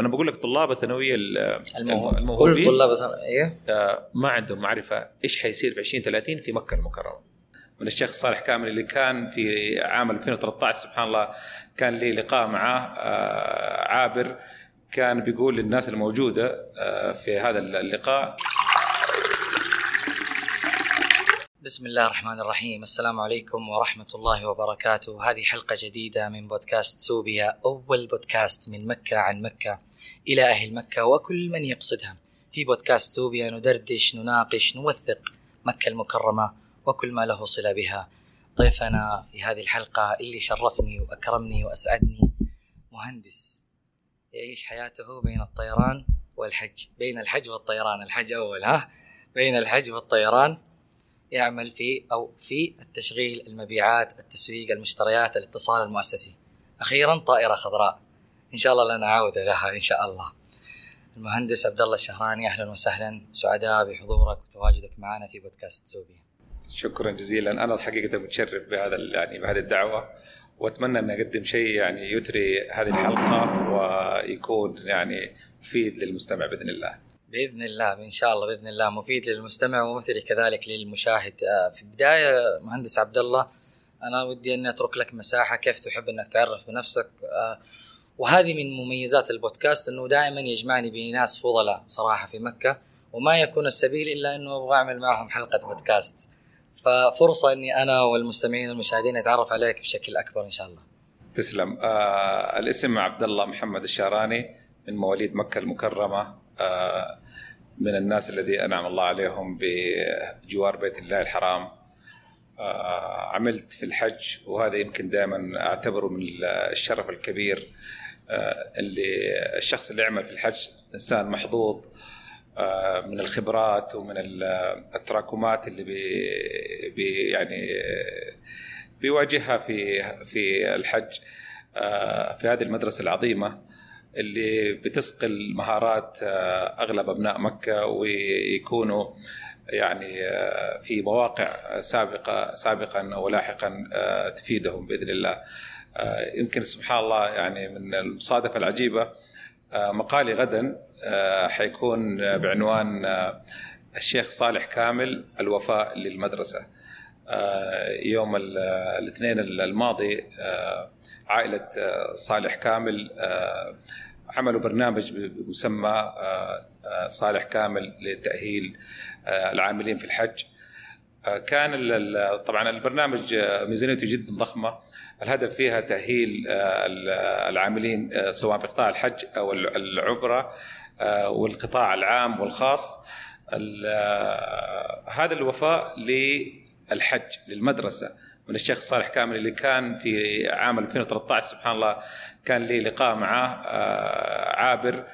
أنا بقول لك طلاب الثانوية ال- الموهوب كل الموهوبين. طلاب الثانوية- أيوه آه، ما عندهم معرفة إيش حيصير في 2030 في مكة المكرمة. من الشيخ صالح كامل اللي كان في عام 2013 سبحان الله كان لي لقاء معاه. آه، عابر كان بيقول للناس الموجودة آه، في هذا اللقاء بسم الله الرحمن الرحيم. السلام عليكم ورحمة الله وبركاته. هذه حلقة جديدة من بودكاست سوبيا أول بودكاست من مكة عن مكة إلى أهل مكة وكل من يقصدها. في بودكاست سوبيا ندردش نناقش نوثق مكة المكرمة وكل ما له صلة بها. ضيفنا في هذه الحلقة اللي شرفني وأكرمني وأسعدني مهندس. يعيش حياته بين الطيران والحج. بين الحج والطيران. الحج أول ها؟ بين الحج والطيران. يعمل في أو في التشغيل المبيعات التسويق المشتريات الاتصال المؤسسي. أخيرا طائرة خضراء. إن شاء الله لنا عودة لها إن شاء الله. المهندس عبد الله الشهراني أهلا وسهلا. سعداء بحضورك وتواجدك معنا في بودكاست سوبيا. شكرا جزيلا. أنا الحقيقة متشرف بهذا يعني بهذه الدعوة. وأتمنى أن أقدم شيء يعني يثري هذه الحلقة ويكون يعني مفيد للمستمع بإذن الله. بإذن الله إن شاء الله بإذن الله مفيد للمستمع ومثري كذلك للمشاهد. آه، في البداية مهندس عبد الله أنا ودي اني أترك لك مساحة كيف تحب أنك تعرف بنفسك. آه، وهذه من مميزات البودكاست أنه دائما يجمعني بناس فضلاء صراحة في مكة وما يكون السبيل إلا أنه أبغى أعمل معهم حلقة بودكاست. ففرصة أني أنا والمستمعين والمشاهدين نتعرف عليك بشكل أكبر إن شاء الله. تسلم. آه الاسم عبد الله محمد الشهراني من مواليد مكة المكرمة. من الناس الذي أنعم الله عليهم بجوار بيت الله الحرام. آه عملت في الحج وهذا يمكن دائما أعتبره من الشرف الكبير آه اللي الشخص اللي يعمل في الحج إنسان محظوظ آه، من الخبرات ومن ال- التراكمات اللي بي بي يعني آه، بيواجهها في في الحج. آه، في هذه المدرسة العظيمة اللي بتسقل مهارات آه، أغلب أبناء مكة ويكونوا يعني آه، في مواقع سابقة سابقا ولاحقا آه، تفيدهم بإذن الله. يمكن سبحان الله يعني من المصادفه العجيبة مقالي غدا حيكون بعنوان الشيخ صالح كامل الوفاء للمدرسة. آه، يوم ال- الاثنين الماضي آه، عائلة آه، صالح كامل عملوا برنامج بمسمى صالح كامل لتأهيل آه، العاملين في الحج. كان طبعا البرنامج ميزانيته جدا ضخمة الهدف فيها تأهيل ال- العاملين سواء في قطاع الحج أو ال- العمره آه، والقطاع العام والخاص ال- هذا الوفاء للحج للمدرسة. من الشيخ صالح كامل اللي كان في عام 2013 سبحان الله كان لي لقاء معاه. آه، عابر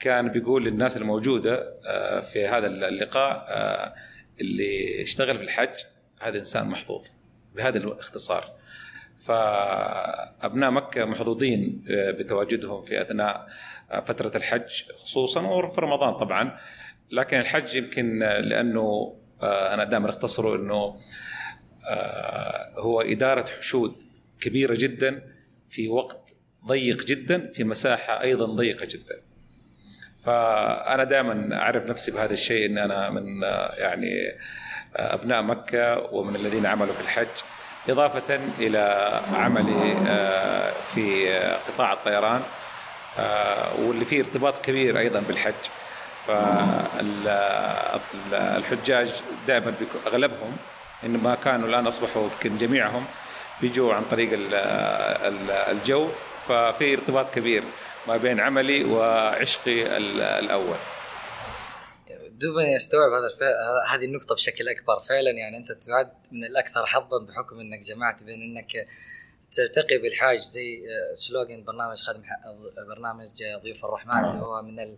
كان بيقول للناس الموجودة آه، في هذا اللقاء آه، اللي اشتغل في الحج هذا إنسان محظوظ بهذا الاختصار. فأبناء مكة محظوظين بتواجدهم في أثناء فترة الحج خصوصا وفي رمضان طبعا. لكن الحج يمكن لأنه أنا دائما أختصره إنه آه، هو إدارة حشود كبيرة جدا في وقت ضيق جدا في مساحة أيضا ضيقة جدا. فأنا دائما أعرف نفسي بهذا الشيء إن أنا من آه، يعني آه، أبناء مكة ومن الذين عملوا في الحج إضافة إلى عملي آه، في آه، قطاع الطيران آه، واللي فيه ارتباط كبير أيضا بالحج. فالحجاج دائما أغلبهم إنما كانوا الآن أصبحوا يمكن جميعهم بيجوا عن طريق ال- ال- الجو ففي ارتباط كبير ما بين عملي وعشقي ال- الأول. دوبني استوعب هذا. هذه النقطة بشكل أكبر فعلا يعني أنت تعد من الأكثر حظا بحكم أنك جمعت بين أنك تلتقي بالحاج زي سلوغن برنامج خادم برنامج ضيوف الرحمن اللي هو من ال...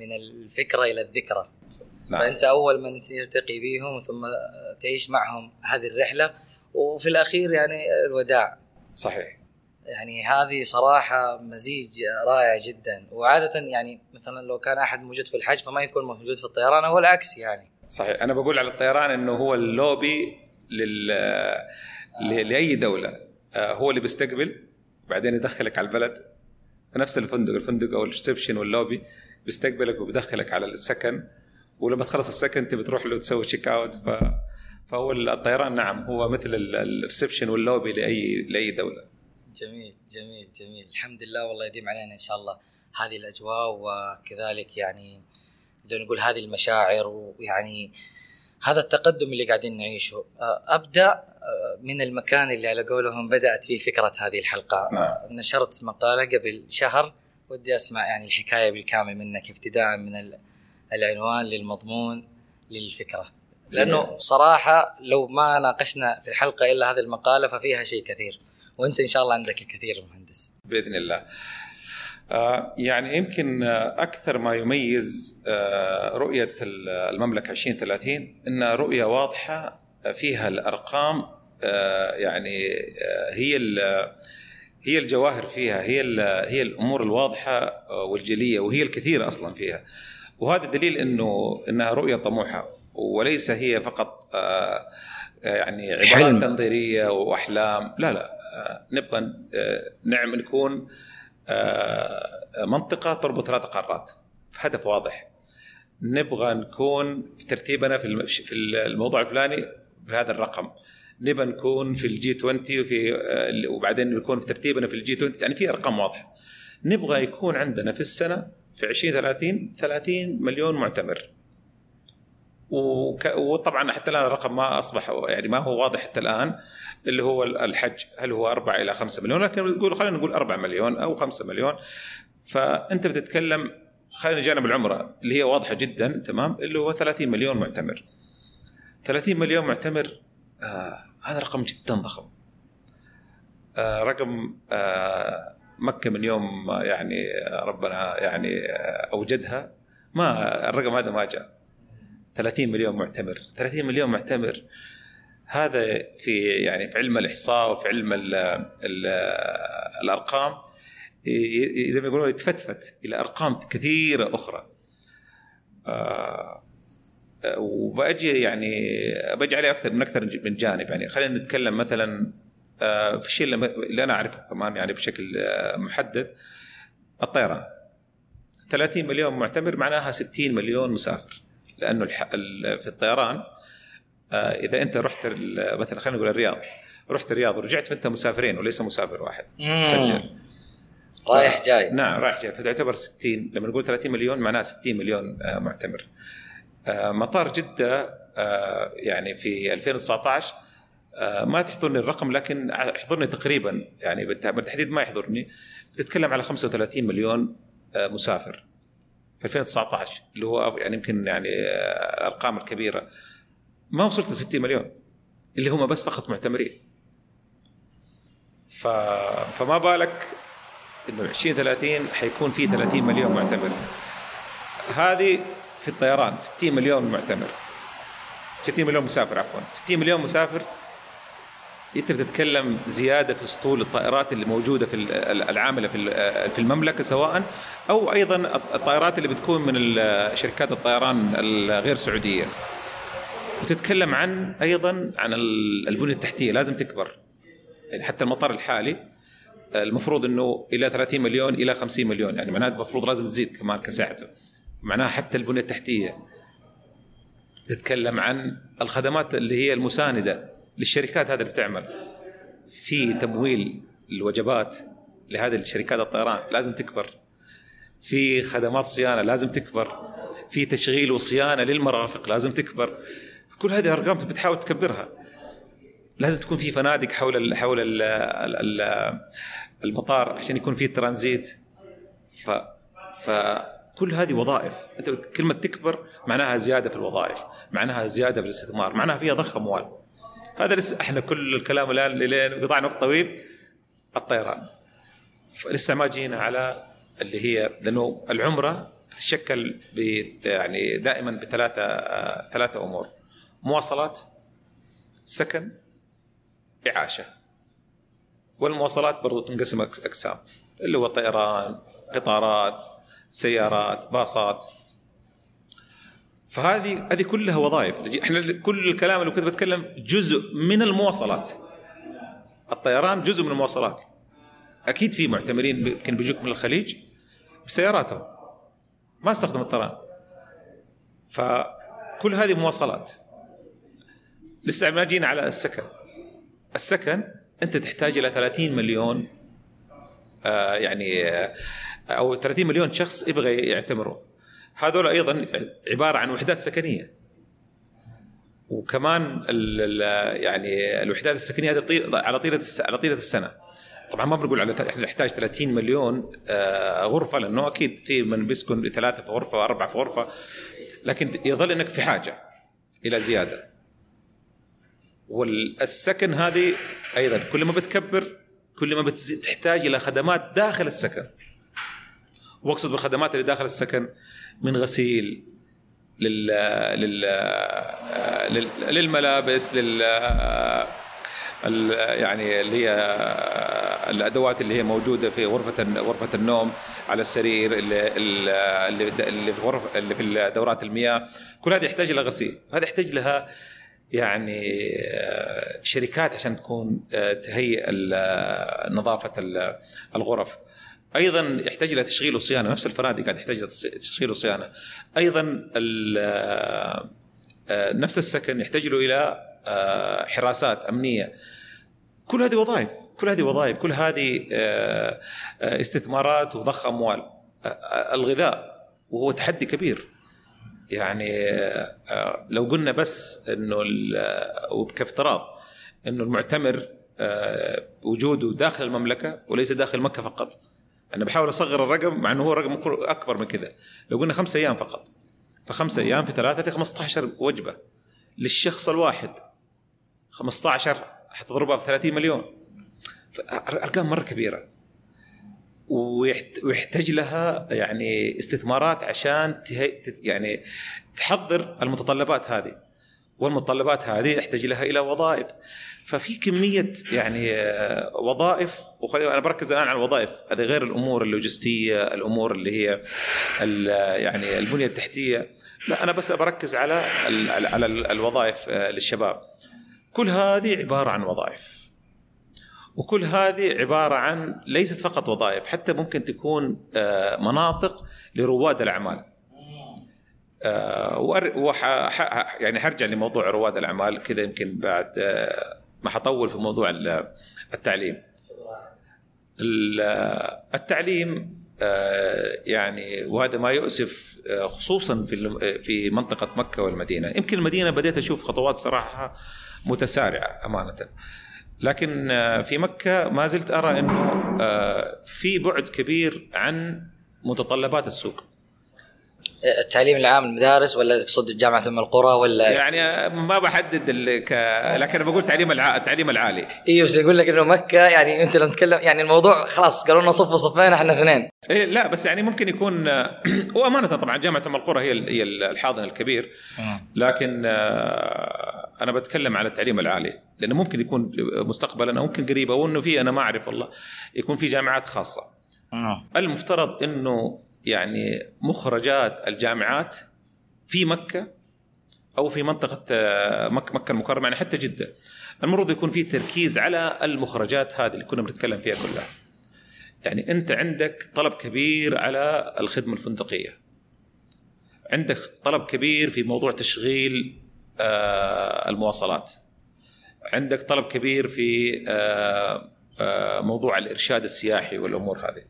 من الفكرة إلى الذكرى. نعم. فأنت أول من تلتقي بهم ثم تعيش معهم هذه الرحلة وفي الأخير يعني الوداع. صحيح. يعني هذه صراحة مزيج رائع جدا. وعادة يعني مثلا لو كان أحد موجود في الحج فما يكون موجود في الطيران أو العكس يعني. صحيح. أنا بقول على الطيران إنه هو اللوبي لل ل- لأي دولة. آه، هو اللي بيستقبل بعدين يدخلك على البلد. في نفس الفندق الفندق أو ال reception وال lobby. بيستقبلك وبيدخلك على السكن ولما تخلص السكن انت بتروح له تسوي check out ف فهو الطيران نعم هو مثل ال reception وال lobby لاي لأي دولة. جميل جميل جميل. الحمد لله والله يديم علينا إن شاء الله هذه الأجواء وكذلك يعني بدنا نقول هذه المشاعر ويعني هذا التقدم اللي قاعدين نعيشه. أبدأ من المكان اللي على قولهم بدأت فيه فكرة هذه الحلقة. نعم. نشرت مقالة قبل شهر ودي أسمع يعني الحكاية بالكامل منك ابتداء من العنوان للمضمون للفكرة. لأنه صراحة لو ما ناقشنا في الحلقة إلا هذه المقالة ففيها شيء كثير وأنت إن شاء الله عندك الكثير مهندس. بإذن الله. آه، يعني يمكن أكثر ما يميز آه، رؤية المملكة 2030 انها رؤية واضحة فيها الأرقام آه، يعني هي هي الجواهر فيها هي هي الأمور الواضحة والجلية وهي الكثير أصلا فيها. وهذا دليل إنه إنها رؤية طموحة وليس هي فقط يعني عبارات تنظيرية وأحلام. لا لا نبغى نعم نكون منطقة تربط ثلاث قارات. هدف واضح. نبغى نكون في ترتيبنا في في الموضوع الفلاني بهذا الرقم. نبغى نكون في ال G20 وفي وبعدين نكون في ترتيبنا في ال G20 يعني في أرقام واضحة. نبغى يكون عندنا في السنة في 2030 30 مليون معتمر. وطبعا حتى الآن الرقم ما أصبح يعني ما هو واضح حتى الآن اللي هو الحج. هل هو 4 إلى 5 مليون؟ لكن نقول خلينا نقول 4 مليون أو 5 مليون. فأنت بتتكلم خلينا جانب العمرة اللي هي واضحة جدا تمام اللي هو 30 مليون معتمر. 30 مليون معتمر آه هذا رقم جدا ضخم. آه رقم آه مكة من يوم يعني ربنا يعني أوجدها. ما الرقم هذا ما جاء. 30 مليون معتمر. 30 مليون معتمر. هذا في يعني في علم الإحصاء وفي علم ال ال الأرقام. زي ما يقولون يتفتفت إلى أرقام كثيرة أخرى. آه وباجي يعني باجي عليه أكثر من أكثر من جانب. يعني خلينا نتكلم مثلا آه في الشيء اللي أنا أعرفه كمان يعني بشكل آه محدد. الطيران. 30 مليون معتمر معناها 60 مليون مسافر. لأنه في الطيران آه، إذا أنت رحت مثلا خلينا نقول الرياض. رحت الرياض ورجعت فأنت مسافرين وليس مسافر واحد. سجل. رايح جاي. نعم رايح جاي. فتعتبر 60 لما نقول 30 مليون معناها 60 مليون معتمر. مطار جدة يعني في 2019 ما تحضرني الرقم لكن يحضرني تقريبا يعني بالتحديد ما يحضرني. بتتكلم على 35 مليون مسافر. في 2019 اللي هو يعني يمكن يعني الارقام الكبيرة. ما وصلت ل 60 مليون اللي هم بس فقط معتمرين. ف... فما بالك إنه 2030 حيكون في 30 مليون معتمر. هذه في الطيران. 60 مليون معتمر. 60 مليون مسافر عفوا. 60 مليون مسافر. انت بتتكلم زيادة في اسطول الطائرات اللي موجودة في العاملة في في المملكة سواء أو أيضا الطائرات اللي بتكون من شركات الطيران الغير سعودية. وتتكلم عن أيضا عن البنيه التحتية لازم تكبر. يعني حتى المطار الحالي المفروض إنه إلى 30 مليون إلى 50 مليون. يعني معناته المفروض لازم تزيد كمان كسعته معناها حتى البنية التحتية تتكلم عن الخدمات اللي هي المساندة للشركات هذه اللي بتعمل. في تمويل الوجبات لهذه الشركات الطيران لازم تكبر. في خدمات صيانة لازم تكبر. في تشغيل وصيانة للمرافق لازم تكبر. كل هذه أرقام بتحاول تكبرها. لازم تكون في فنادق حول ال حول ال ال المطار عشان يكون في ترانزيت. ف فكل هذه وظائف. أنت كلمة تكبر معناها زيادة في الوظائف معناها زيادة في الاستثمار معناها فيها ضخ أموال. هذا لسه إحنا كل الكلام الآن لين قطعنا وقت طويل. الطيران. لسه ما جينا على اللي هي لأنه العمرة تتشكل يعني دائما بثلاثة ثلاثة أمور. مواصلات سكن إعاشة. والمواصلات برضو تنقسم أقسام اللي هو طيران قطارات سيارات باصات. فهذه هذه كلها وظائف. إحنا كل الكلام اللي كنت بتكلم جزء من المواصلات. الطيران جزء من المواصلات. أكيد في معتمرين يمكن بيجوك من الخليج بسياراتهم. ما استخدم الطيران. فكل هذه مواصلات. لسه ما جينا على السكن. السكن أنت تحتاج إلى 30 مليون آه يعني آه أو 30 مليون شخص يبغى يعتمروا. هذول أيضا عبارة عن وحدات سكنية. وكمان ال ال يعني الوحدات السكنية هذه على طيلة على طيلة السنة. طبعا ما بنقول على إحنا نحتاج 30 مليون آه غرفة لأنه أكيد في من بيسكن ثلاثة في غرفة واربعه في غرفة. لكن يظل إنك في حاجة إلى زيادة. والسكن هذه أيضا كل ما بتكبر كل ما بتحتاج إلى خدمات داخل السكن. واقصد بالخدمات اللي داخل السكن من غسيل لل لل للملابس لل يعني اللي هي الأدوات اللي هي موجودة في غرفة غرفة النوم على السرير اللي اللي في غرف اللي في دورات المياه. كل هذه يحتاج إلى غسيل. هذا يحتاج لها يعني شركات عشان تكون تهيئ نظافة الغرف. أيضا يحتاج إلى تشغيل وصيانة نفس الفنادق قاعد يحتاج إلى تشغيل وصيانة. أيضا نفس السكن يحتاج له إلى حراسات أمنية. كل هذه وظائف كل هذه وظائف كل هذه استثمارات وضخ أموال. الغذاء وهو تحدي كبير. يعني لو قلنا بس إنه وكافتراض إنه المعتمر وجوده داخل المملكة وليس داخل مكة فقط. أنا بحاول أصغر الرقم مع إنه هو رقم أكبر من كذا. لو قلنا خمسة أيام فقط. فخمسة أيام في ثلاثة في 15 وجبة. للشخص الواحد. 15 حتضربها في 30 مليون. أرقام مرة كبيرة. ويحتاج لها يعني استثمارات عشان يعني تحضر المتطلبات هذه. والمتطلبات هذه يحتاج لها إلى وظائف. ففي كمية يعني وظائف أنا بركز الآن على الوظائف. هذه غير الأمور اللوجستية الأمور اللي هي يعني البنية التحتية. لا أنا بس بركز على على الوظائف للشباب. كل هذه عبارة عن وظائف. وكل هذه عبارة عن ليست فقط وظائف حتى ممكن تكون مناطق لرواد الأعمال. وح يعني حرجع لموضوع رواد الأعمال كذا يمكن بعد ما حطول في موضوع التعليم. التعليم يعني وهذا ما يؤسف خصوصا في في منطقة مكة والمدينة. يمكن المدينة بديت أشوف خطوات صراحة متسارعة أمانة. لكن في مكة ما زلت أرى إنه في بعد كبير عن متطلبات السوق. التعليم العام المدارس ولا تقصد جامعة أم القرى ولا؟ يعني ما بحدد ك... لكن أنا بقول تعليم الع... التعليم العالي. إيوه بس يقول لك إنه مكة يعني أنت لو نتكلم يعني الموضوع خلاص قالوا لنا صف صفين إحنا اثنين. إيه لا بس يعني ممكن يكون وامانه طبعا جامعة أم القرى هي هي الحاضن الكبير. لكن أنا بتكلم على التعليم العالي. لأنه ممكن يكون مستقبلا أو ممكن قريبا أو انه في أنا ما أعرف والله يكون في جامعات خاصة. المفترض إنه يعني مخرجات الجامعات في مكة أو في منطقة مكة, مكة المكرمة يعني حتى جدة. المفروض يكون في تركيز على المخرجات هذه اللي كنا بنتكلم فيها كلها. يعني أنت عندك طلب كبير على الخدمة الفندقية. عندك طلب كبير في موضوع تشغيل المواصلات. عندك طلب كبير في موضوع الإرشاد السياحي والأمور هذه.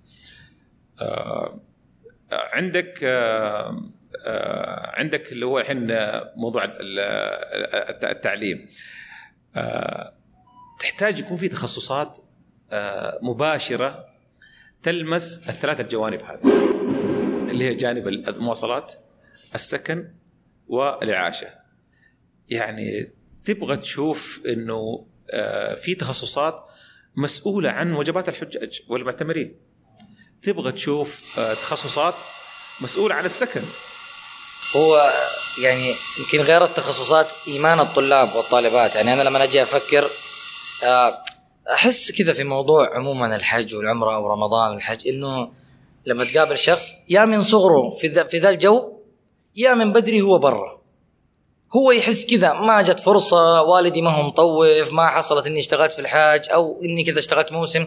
عندك عندك اللي هو الحين موضوع التعليم. تحتاج يكون في تخصصات مباشرة تلمس الثلاث الجوانب هذه اللي هي جانب المواصلات السكن والإعاشة. يعني تبغى تشوف إنه في تخصصات مسؤولة عن وجبات الحجاج والمعتمرين. تبغى تشوف تخصصات مسؤول عن السكن. هو يعني يمكن غير التخصصات إيمان الطلاب والطالبات. يعني أنا لما أجي أفكر أحس كذا في موضوع عموما الحج والعمرة أو رمضان والحج إنه لما تقابل شخص يا من صغره في ذا في ذا الجو يا من بدري هو برا. هو يحس كذا ما جت فرصة والدي ما هو مطوف ما حصلت إني اشتغلت في الحاج أو إني كذا اشتغلت موسم.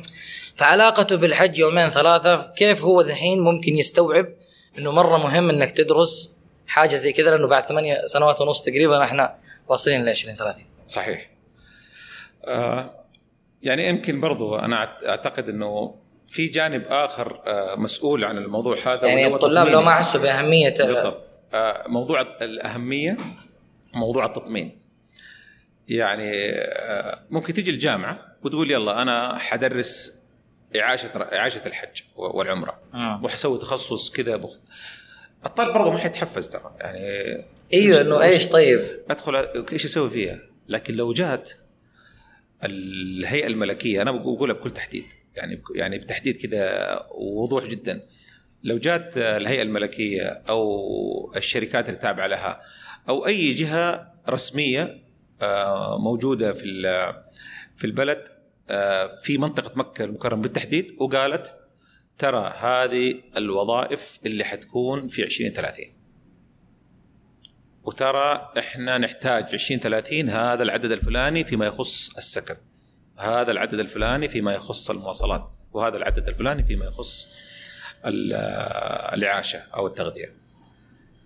فعلاقته بالحج يومين ثلاثة كيف هو ذحين ممكن يستوعب إنه مرة مهم إنك تدرس حاجة زي كذا؟ لأنه بعد ثمانية سنوات ونص تقريبا إحنا واصلين ل 20 30 صحيح. آه يعني يمكن برضو أنا أعتقد إنه في جانب آخر آه مسؤول عن الموضوع هذا يعني الطلاب لو. ما حسوا بأهمية بالضبط. آه، موضوع الأهمية موضوع التطمين. يعني آه، ممكن تيجي الجامعة وتقول يلا أنا حدرس إعاشة إعاشة الحج والعمرة. مم. وحسوي تخصص كذا بخ... الطالب برضه ما حيتحفز ترى. يعني أيوه إنه إيش طيب؟ أدخل إيش أسوي فيها؟ لكن لو جات الهيئة الملكية أنا بقولها بكل تحديد. يعني يعني بتحديد كذا ووضوح جدا. لو جات الهيئة الملكية أو الشركات اللي تابعة لها أو أي جهة رسمية آه، موجودة في في البلد آه، في منطقة مكة المكرمة بالتحديد وقالت ترى هذه الوظائف اللي حتكون في 2030 وترى إحنا نحتاج في 2030 هذا العدد الفلاني فيما يخص السكن هذا العدد الفلاني فيما يخص المواصلات وهذا العدد الفلاني فيما يخص ال- الإعاشة أو التغذية.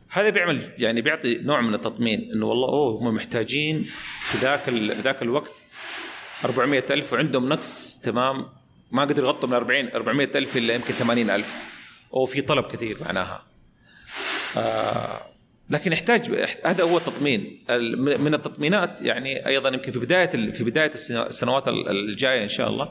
هذا بيعمل يعني بيعطي نوع من التطمين إنه والله أوه هم محتاجين في ذاك ذاك الوقت 400 ألف وعندهم نقص تمام ما قدروا يغطوا من 40 400 ألف إلا يمكن 80 ألف. أو في طلب كثير معناها. آه لكن يحتاج هذا هو التطمين. ال- من التطمينات يعني أيضا يمكن في بداية في بداية السنو- السنوات ال- الجاية إن شاء الله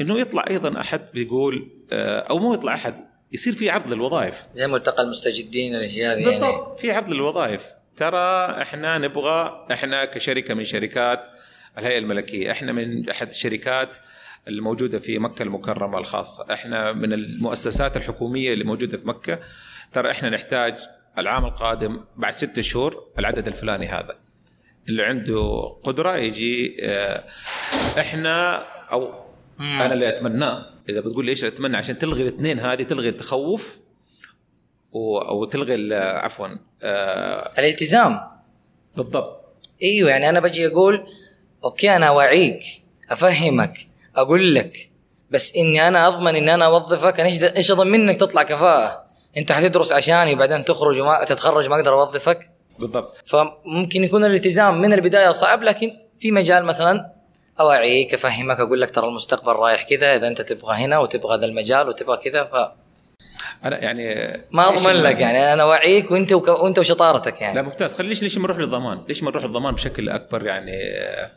إنه يطلع أيضا أحد بيقول آه، أو مو يطلع أحد يصير في عرض للوظائف. زي ملتقى المستجدين الاشياء هذه يعني. بالضبط في عرض للوظائف. ترى إحنا نبغى إحنا كشركة من شركات الهيئة الملكية إحنا من أحد الشركات الموجودة في مكة المكرمة الخاصة. إحنا من المؤسسات الحكومية اللي موجودة في مكة. ترى إحنا نحتاج العام القادم بعد ستة شهور العدد الفلاني هذا. اللي عنده قدرة يجي آه، إحنا أو مم. أنا اللي أتمناه. إذا بتقول لي إيش أتمنى؟ عشان تلغي الاثنين هذه تلغي التخوف و- أو تلغي عفوا آه الالتزام. بالضبط. إيوه يعني أنا بجي أقول okay أنا أوعيك أفهمك أقول لك بس إني أنا أضمن إني أنا أوظفك أنا إيش إيش أضمن إنك تطلع كفاءة؟ أنت حتدرس عشاني وبعدين تخرج وما تتخرج ما أقدر أوظفك. بالضبط. فممكن يكون الالتزام من البداية صعب لكن في مجال مثلا اوعيك افهمك أقول لك ترى المستقبل رايح كذا إذا أنت تبغى هنا وتبغى ذا المجال وتبغى كذا فما أنا يعني أضمن ليش- لك يعني أنا أوعيك وأنت وك... وأنت وشطارتك يعني. لا ممتاز. خلي ليش ليش ما نروح للضمان؟ ليش ما نروح للضمان بشكل أكبر يعني آه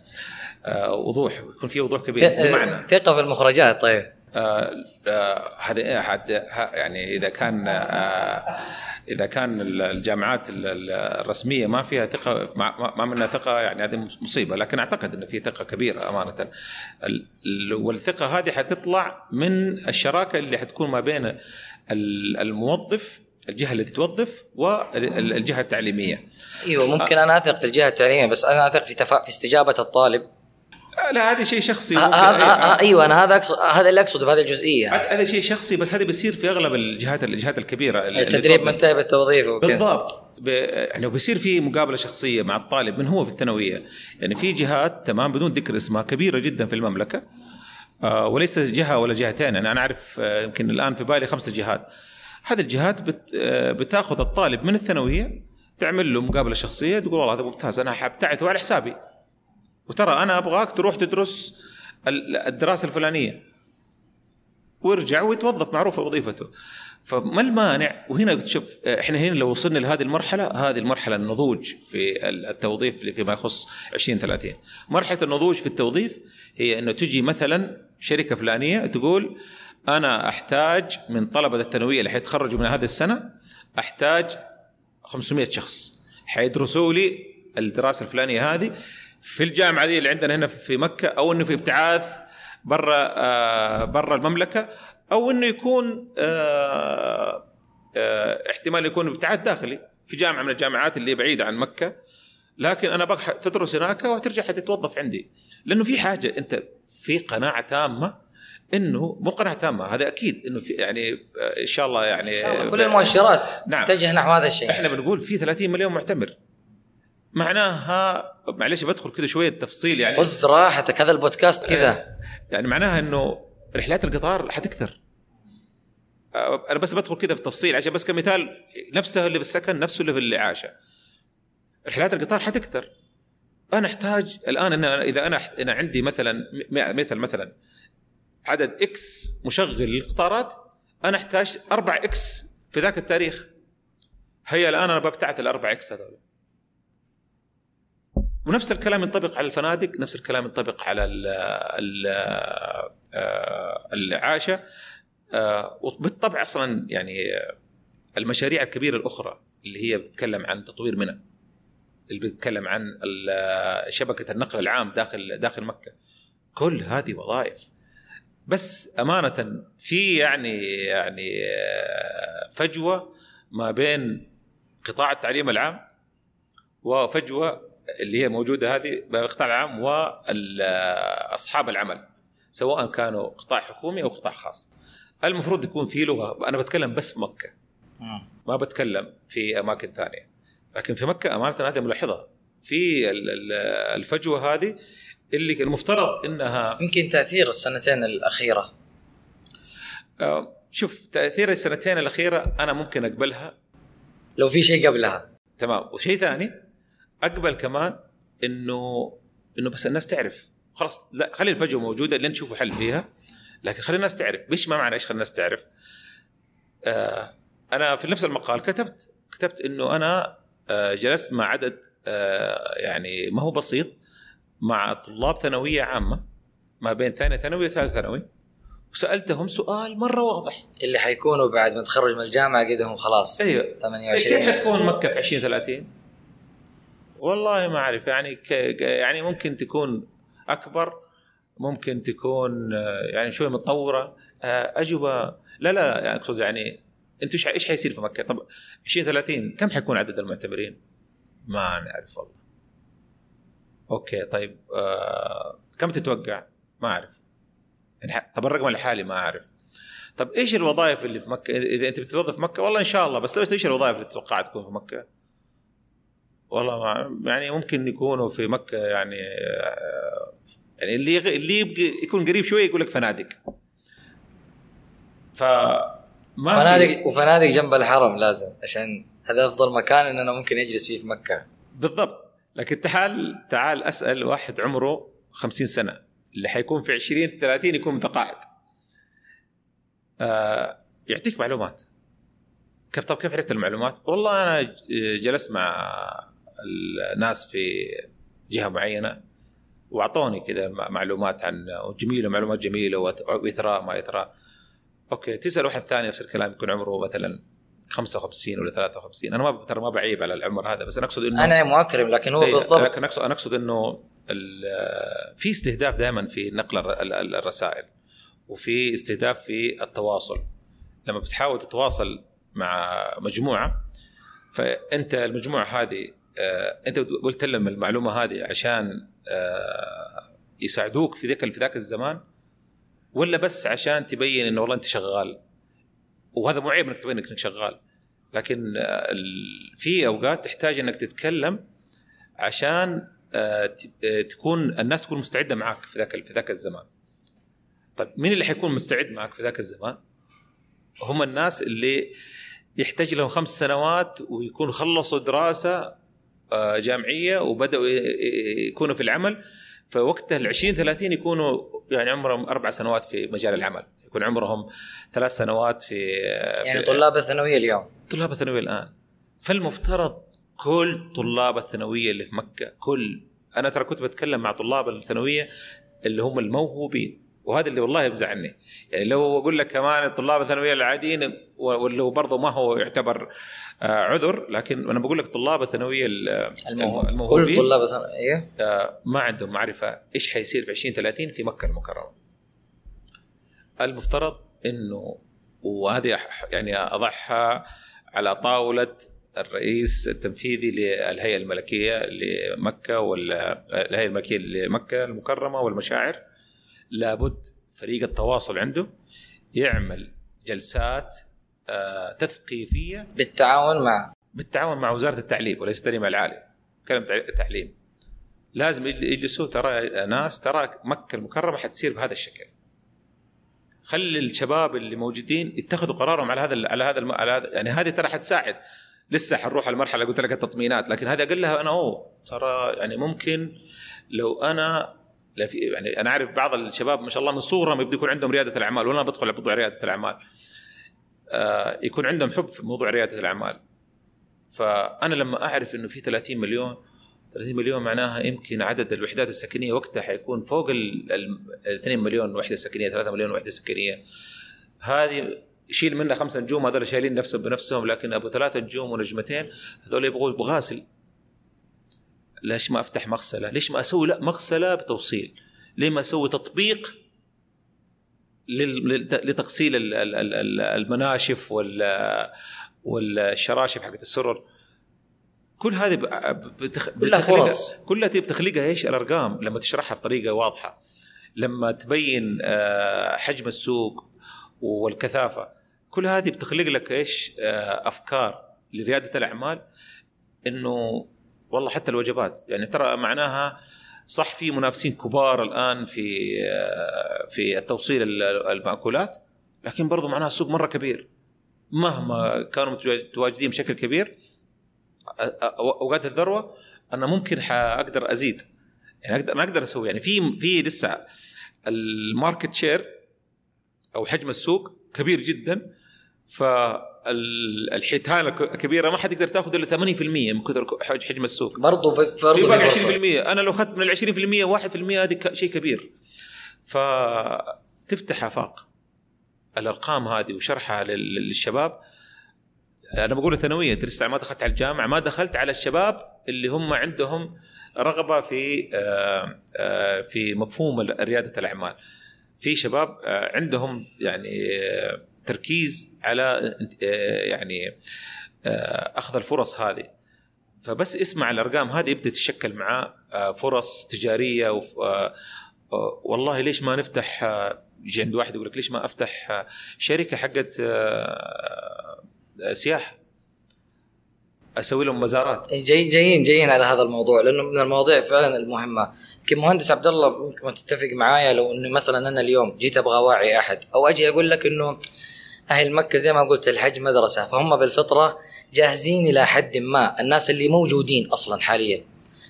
آه وضوح؟ يكون في وضوح كبير. بمعنى؟ ثقة في المخرجات طيب. هذا هذا ه- يعني إذا كان آه، إذا كان ال- الجامعات ال- ال- الرسمية ما فيها ثقة ما منها ثقة يعني هذه مصيبة. لكن أعتقد انه في ثقة كبيرة أمانة. ال- ال- والثقة هذه حتطلع من الشراكة اللي حتكون ما بين ال- الموظف الجهة التي توظف والجهه التعليمية. أيوه ممكن أنا أثق في الجهة التعليمية بس أنا أثق في تفا... في استجابة الطالب. آه، لا هذا شيء شخصي. ه- ممكن ه- ه- أي- أيوه أنا هذا أقصد هذا اللي أقصده بهذه الجزئية. هذا هذا شيء شخصي بس هذا بيصير في أغلب الجهات الجهات الكبيرة. التدريب. منتهي بالتوظيف وكذا. بالضبط. ب... يعني بيصير في مقابلة شخصية مع الطالب من هو في الثانوية يعني في جهات تمام بدون ذكر اسمها كبيرة جدا في المملكة آه وليس جهة ولا جهتين. يعني أنا أعرف آه يمكن الآن في بالي خمسة جهات. هذه الجهات بت... آه بتأخذ الطالب من الثانوية تعمل له مقابلة شخصية تقول والله هذا ممتاز أنا حبتعته على حسابي. وترى أنا أبغاك تروح تدرس ال- الدراسة الفلانية. ويرجع ويتوظف معروف وظيفته. فما المانع؟ وهنا شوف إحنا هنا لو وصلنا لهذه المرحلة هذه المرحلة النضوج في التوظيف فيما يخص 2030 مرحلة النضوج في التوظيف هي إنه تجي مثلا شركة فلانية تقول أنا أحتاج من طلبة الثانوية اللي حيتخرجوا من هذه السنة أحتاج 500 شخص. حيدرسوا لي الدراسة الفلانية هذه. في الجامعة دي اللي عندنا هنا في مكة أو إنه في ابتعاث برا آه برا المملكة أو إنه يكون آه آه احتمال يكون ابتعاث داخلي في جامعة من الجامعات اللي بعيدة عن مكة. لكن أنا بقى تدرس هناك وترجع حتتوظف عندي. لأنه في حاجة أنت في قناعة تامة إنه مو قناعة تامة هذا أكيد إنه في يعني إن شاء الله يعني كل المؤشرات نعم. تتجه نحو هذا الشيء. إحنا بنقول في 30 مليون معتمر. معناها معلش بدخل كذا شوية تفصيل يعني. خذ راحتك هذا البودكاست كذا. يعني معناها إنه رحلات القطار حتكثر. آه، أنا بس بدخل كذا في تفصيل عشان بس كمثال نفسه اللي في السكن نفسه اللي في الاعاشه رحلات القطار حتكثر. أنا أحتاج الآن أنا إذا أنا أنا عندي مثلا مثل مثلا عدد X مشغل للقطارات أنا أحتاج 4 X في ذاك التاريخ. هيا الآن أنا ببتعث الأربع X هذول. ونفس الكلام ينطبق على الفنادق نفس الكلام ينطبق على ال ال آه، الاعاشه آه، وبالطبع أصلا يعني المشاريع الكبيرة الأخرى اللي هي بتتكلم عن تطوير منى اللي بتتكلم عن شبكة النقل العام داخل داخل مكة. كل هذه وظائف. بس أمانة في يعني يعني فجوة ما بين قطاع التعليم العام وفجوة اللي هي موجودة هذه بين القطاع العام واصحاب العمل سواء كانوا قطاع حكومي أو قطاع خاص. المفروض يكون في لغة أنا بتكلم بس في مكة. مم. ما بتكلم في أماكن ثانية. لكن في مكة أمانة هذه ملاحظة. في ال- ال- الفجوة هذه اللي المفترض إنها يمكن تأثير السنتين الأخيرة. آه، شوف تأثير السنتين الأخيرة أنا ممكن أقبلها. لو في شيء قبلها. تمام. وشيء ثاني أقبل كمان انه إنه بس الناس تعرف. خلاص لا خلي الفجوة موجودة لين تشوفوا حل فيها. لكن خلي الناس تعرف. إيش ما معنى إيش خلي الناس تعرف؟ آه أنا في نفس المقال كتبت كتبت إنه أنا آه جلست مع عدد آه يعني ما هو بسيط مع طلاب ثانوية عامة ما بين ثانية ثانوي وثالث ثانوي وسألتهم سؤال مرة واضح. اللي حيكونوا بعد ما تخرج من الجامعة قدهم خلاص أيوه. 28 كيف حتكون مكة في 20 30 والله ما أعرف يعني يعني ممكن تكون أكبر ممكن تكون آه، يعني شوية متطورة آه، أجوبة لا لا يعني أقصد يعني أنتم إيش حيصير في مكة؟ طب 20 30 كم حيكون عدد المعتمرين؟ ما نعرف والله. أوكي طيب آه كم تتوقع؟ ما أعرف. يعني طب الرقم الحالي ما أعرف. طب إيش الوظائف اللي في مكة؟ إذا أنت بتتوظف مكة والله إن شاء الله بس لو إيش الوظائف اللي تتوقع تكون في مكة؟ والله ما يعني ممكن يكونوا في مكة يعني آه، يعني اللي اللي يبقى يكون قريب شوية يقول لك فنادق. ف ما فنادق وفنادق جنب الحرم لازم عشان هذا أفضل مكان إن أنا ممكن أجلس فيه في مكة. بالضبط. لكن تعال تعال أسأل واحد عمره 50 سنة اللي حيكون في 20 30 يكون متقاعد. آه يعطيك معلومات. كيف طب كيف عرفت المعلومات؟ والله أنا جلست مع الناس في جهة معينة وأعطوني كذا معلومات عن جميلة معلومات جميلة وإثراء ما إثراء. أوكي تسأل واحد ثاني نفس الكلام يكون عمره مثلا 55 ولا 53 أنا ما ترى ما بعيب على العمر هذا بس أنا أقصد إنه أنا مؤكرم لكن هو إيه، بالضبط. لكن اقصد أنا أقصد إنه في استهداف دائما في نقل الر- ال- ال- الرسائل وفي استهداف في التواصل. لما بتحاول تتواصل مع مجموعة فأنت المجموعة هذه أنت قلت لهم المعلومة هذه عشان آه، يساعدوك في ذاك في ذاك الزمان ولا بس عشان تبين إنه والله أنت شغال وهذا مو عيب إنك تبين إنك شغال لكن آه، في أوقات تحتاج إنك تتكلم عشان آه، آه، تكون الناس تكون مستعدة معك في ذاك في ذاك الزمان. طيب مين اللي حيكون مستعد معك في ذاك الزمان؟ هم الناس اللي يحتاج لهم خمس سنوات ويكون خلصوا دراسة آه، جامعية وبدأوا يكونوا في العمل. فوقتها ال 20 30 يكونوا يعني عمرهم أربع سنوات في مجال العمل، يكون عمرهم ثلاث سنوات في يعني في طلاب الثانوية اليوم. طلاب الثانوية الآن. فالمفترض كل طلاب الثانوية اللي في مكة كل أنا ترى كنت بتكلم مع طلاب الثانوية اللي هم الموهوبين وهذا اللي والله بزعلني يعني لو أقول لك كمان طلاب الثانوية العاديين واللي هو برضه ما هو يعتبر آه، عذر لكن أنا بقول لك طلاب الثانويه ال- الموهوب كل الموهوبين طلاب الثانويه أيوه آه، ما عندهم معرفة إيش حيصير في 20 30 في مكة المكرمة. المفترض إنه وهذه يعني اضعها على طاولة الرئيس التنفيذي للهيئة الملكية لمكة ولا الهيئة الملكية لمكة المكرمة والمشاعر. لابد فريق التواصل عنده يعمل جلسات تثقيفية. بالتعاون مع بالتعاون مع وزارة التعليم وليس التعليم العالي نتكلم تعليم لازم يجلسوا ترى ناس ترى مكة المكرمة حتصير بهذا الشكل. خلي الشباب اللي موجودين يتخذوا قرارهم على هذا على هذا على هذا يعني هذه ترى حتساعد. لسه حنروح المرحله قلت لك التطمينات لكن هذه أقول لها أنا اوه ترى يعني ممكن لو أنا يعني أنا أعرف بعض الشباب ما شاء الله من صغرهم يبدو يكون عندهم ريادة الأعمال وأنا بدخل موضوع ريادة الأعمال. آه يكون عندهم حب في موضوع ريادة الأعمال فأنا لما أعرف إنه في 30 مليون 30 مليون معناها يمكن عدد الوحدات السكنية وقتها حيكون فوق ال 2 مليون وحدة سكنية 3 مليون وحدة سكنية هذه يشيل منها خمسة نجوم هذول شايلين نفسهم بنفسهم لكن أبو ثلاثة نجوم ونجمتين هذول يبغوا غاسل ليش ما أفتح مغسلة؟ ليش ما أسوي لا مغسلة بتوصيل؟ ليه ما أسوي تطبيق لتغسيل المناشف وال والشراشف حقت السرر. كل هذه بتخ... كلها فرص. كلها بتخلقها إيش؟ الأرقام لما تشرحها بطريقة واضحة. لما تبين آه، حجم السوق والكثافة كل هذه بتخلق لك إيش؟ آه، أفكار لريادة الأعمال إنه والله حتى الوجبات. يعني ترى معناها صح في منافسين كبار الآن في آه، في التوصيل المأكولات لكن برضو معناها السوق مرة كبير. مهما كانوا متواجدين بشكل كبير أوقات الذروة أنا ممكن حأقدر أزيد. يعني أقدر ما أقدر أسوي. يعني في في لسه ال market share أو حجم السوق كبير جدا فالحيتان الكبيرة ما حد يقدر تاخذ إلا 80% من كثر حجم السوق. برضه برضه في باقي 20% أنا لو اخذت من ال 20% 1% هذه شيء كبير. فتفتح آفاق. الأرقام هذه وشرحها للشباب. أنا بقول الثانويه أنت لسه ما دخلت على الجامعة ما دخلت على الشباب اللي هم عندهم رغبة في آه، آه، في مفهوم ريادة الأعمال. في شباب آه، عندهم يعني تركيز على يعني أخذ الفرص هذه. فبس اسمع الأرقام هذه يبدا تتشكل معاه فرص تجارية والله ليش ما نفتح يجي عند واحد يقول لك ليش ما أفتح شركة حقت سياحه أسوي لهم مزارات جاي جايين جايين على هذا الموضوع لأنه من المواضيع فعلا المهمة. يمكن مهندس عبد الله ممكن تتفق معايا لو إنه مثلا أنا اليوم جيت أبغى اوعي أحد أو أجي أقول لك إنه أهل مكة زي ما قلت الحج مدرسة فهم بالفطرة جاهزين إلى حد ما الناس اللي موجودين أصلا حاليا.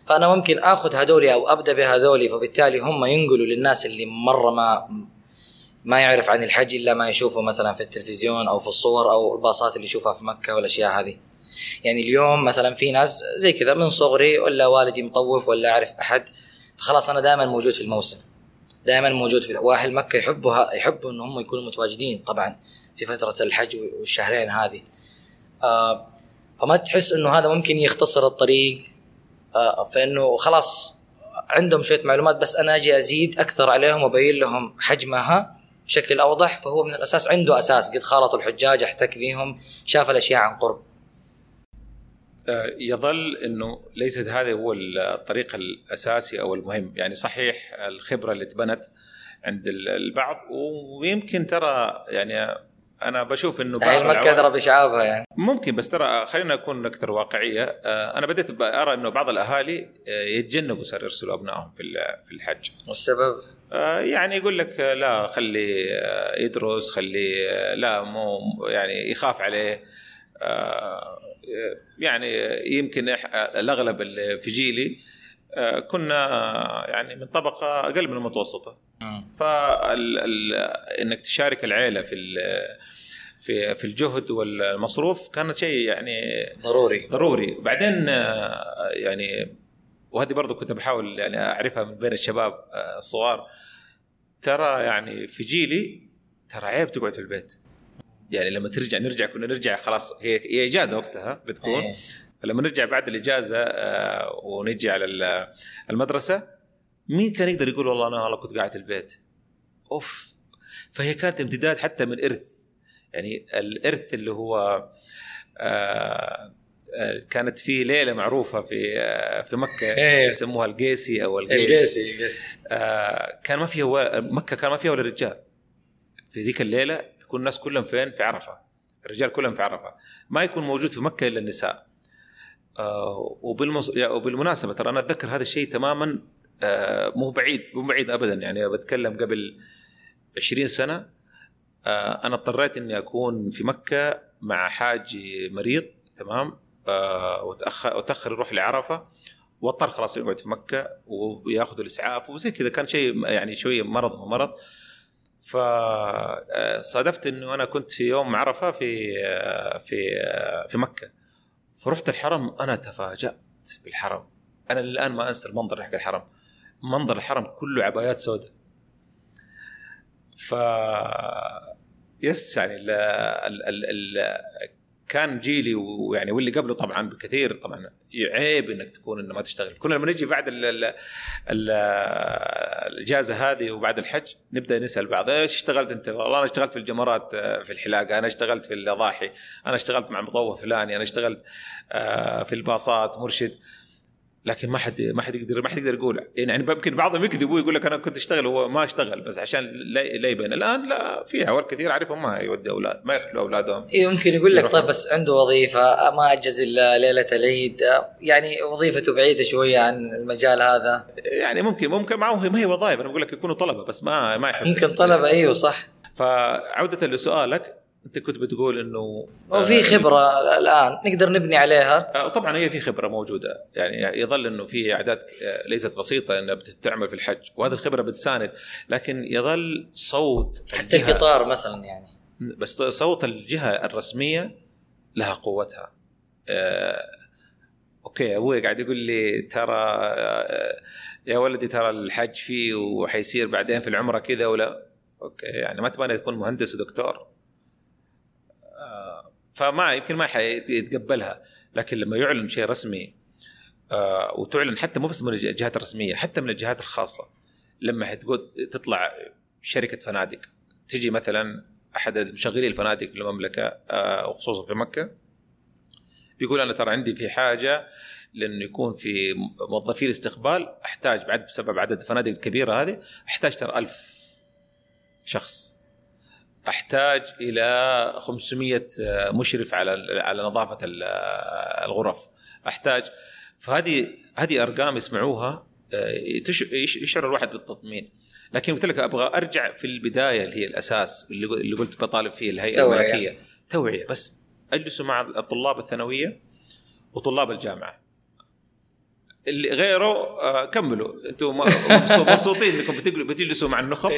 فأنا ممكن آخذ هذولي أو أبدأ بهذولي فبالتالي هم ينقلوا للناس اللي مرة ما ما يعرف عن الحج إلا ما يشوفه مثلا في التلفزيون أو في الصور أو الباصات اللي يشوفها في مكة والأشياء هذه. يعني اليوم مثلا في ناس زي كذا من صغري ولا والدي مطوف ولا أعرف أحد فخلاص أنا دائما موجود في الموسم. دائما موجود في وأهل مكة يحبوا يحبوا ان هم يكونوا متواجدين طبعا. في فترة الحج والشهرين هذه. آه فما تحس إنه هذا ممكن يختصر الطريق؟ آه فإنه خلاص عندهم شوية معلومات بس أنا أجي أزيد أكثر عليهم وأبين لهم حجمها بشكل أوضح فهو من الأساس عنده أساس. قد خالط الحجاج احتك فيهم شاف الأشياء عن قرب. آه، يظل إنه ليست هذا هو الطريق الأساسي أو المهم. يعني صحيح الخبرة اللي تبنت عند البعض ويمكن ترى يعني أنا بشوف إنه بعض ما كثر بشعابها يعني. ممكن بس ترى خلينا نكون أكثر واقعية. آه، أنا بديت أرى إنه بعض الأهالي آه، يتجنبوا صار يرسلوا أبنائهم في في الحج. والسبب؟ آه، يعني يقول لك لا خليه يدرس خليه لا مو يعني يخاف عليه. يعني يمكن الأغلب اللي في جيلي كنا يعني من طبقة أقل من المتوسطة. فانك تشارك العيلة في في في الجهد والمصروف كانت شيء يعني ضروري. ضروري. بعدين يعني وهذه برضو كنت بحاول يعني أعرفها من بين الشباب الصغار. ترى يعني في جيلي ترى عيب تقعد في البيت. يعني لما ترجع نرجع كنا نرجع خلاص هي هي إجازة وقتها بتكون. فلما نرجع بعد الإجازة ونجي على المدرسة مين كان يقدر يقول والله أنا والله كنت قاعد البيت؟ أوف. فهي كانت امتداد حتى من إرث. يعني الإرث اللي هو آه، آه، كانت في ليلة معروفة في آه، في مكة إيه. يسموها القيسي أو القيسي القيسي كان ما فيها مكة كان ما فيها ولا رجال. في ذيك الليلة يكون الناس كلهم فين؟ في عرفة. الرجال كلهم في عرفة. ما يكون موجود في مكة إلا النساء. آه، وبالمص... يا- وبالمناسبة ترى أنا أتذكر هذا الشيء تماما آه، مو بعيد مو بعيد ابدا. يعني بتكلم قبل 20 سنة آه، أنا اضطريت إني أكون في مكة مع حاجي مريض تمام؟ وتاخر وتأخر يروح لعرفة واضطر خلاص يقعد في مكة وياخذ الإسعاف وزي كذا. كان شيء يعني شوية مرض مو مرض فصادفت إنه أنا كنت في يوم عرفة في في في مكة. فرحت الحرم أنا تفاجأت بالحرم. أنا الان ما أنسى المنظر حق الحرم. منظر الحرم كله عبايات سوداء. ف يس يعني ال ال ال كان جيلي ويعني واللي قبله طبعا بكثير طبعا عيب إنك تكون إنه ما تشتغل كنا لما نجي بعد ال ال ال الإجازة هذه وبعد الحج نبدأ نسأل بعض إيش اشتغلت أنت؟ والله أنا اشتغلت في الجمرات آه، في الحلاقة، أنا اشتغلت في الأضاحي، أنا اشتغلت مع مطوع فلاني، أنا اشتغلت آه، في الباصات مرشد لكن ما حد ما حد يقدر ما حد يقدر يقول يعني يمكن بعضهم يكذب ويقول لك أنا كنت أشتغل وهو ما أشتغل بس عشان لا يبين. الآن لا في عوال كثير أعرفهم ما يودي أولاد ما يخلوا أولادهم يمكن يقول لك. طيب بس عنده وظيفة ما أجز إلا ليلة العيد. يعني وظيفته بعيدة شوية عن المجال هذا. يعني ممكن ممكن معه ما هي وظائف. أنا بقول لك يكونوا طلبة بس ما ما يحب. يمكن طلبة إيوه صح. فعودة لسؤالك أنت كنت بتقول إنه وفي خبرة الآن نقدر نبني عليها. آه، طبعا هي في خبرة موجودة. يعني يظل إنه في أعداد آه، ليست بسيطة إنها بتعمل في الحج وهذه الخبرة بتساند لكن يظل صوت حتى الجهة- القطار مثلا يعني. بس صوت الجهة الرسمية لها قوتها. آه، okay أبوي قاعد يقول لي ترى آه، يا ولدي ترى الحج فيه وحيصير بعدين في العمرة كذا ولا؟ okay يعني ما تبغى تكون مهندس ودكتور. آه، فما يمكن ما حيتقبلها. لكن لما يعلن شيء رسمي آه، وتعلن حتى مو بس من الجهات الرسمية حتى من الجهات الخاصة لما حتقول تطلع شركة فنادق تجي مثلا أحد مشغلي الفنادق في المملكة آه، وخصوصا في مكة بيقول أنا ترى عندي في حاجة لأنه يكون في موظفي الاستقبال أحتاج بعد بسبب عدد الفنادق الكبيرة هذه أحتاج ترى ألف شخص. أحتاج إلى 500 مشرف على على نظافة ال- الغرف. أحتاج. فهذه هذه أرقام يسمعوها آه، يشعر الواحد بالتطمين لكن قلت لك أبغى أرجع في البداية اللي هي الأساس اللي قلت بطالب فيه الهيئة توعية. الملكية. توعية. بس أجلسوا مع الطلاب الثانوية وطلاب الجامعة. اللي غيره آه، كملوا. أنتم مبسوطين إنكم بتجل- بتجلسوا مع النخب.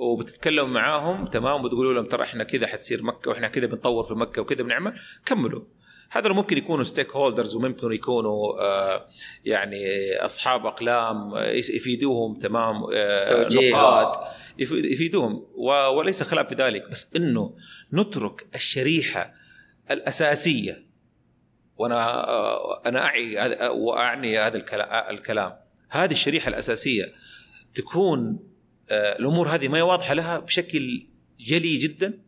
وبتتكلموا معاهم تمام؟ وتقولوا لهم ترى إحنا كذا حتصير مكة وإحنا كذا بنطور في مكة وكذا بنعمل. كملوا. هذا ممكن يكونوا ستيك هولدرز وممكن يكونوا آه يعني أصحاب أقلام آه، يفيدوهم تمام؟ آه. نقاد يف- يفيدوهم. وليس خلاف في ذلك بس إنه نترك الشريحة الأساسية. وأنا آه، أنا أعي هذا- وأعني هذا الكلا- الكلام. هذه الشريحة الأساسية تكون الأمور هذه ما هي واضحة لها بشكل جلي جدا.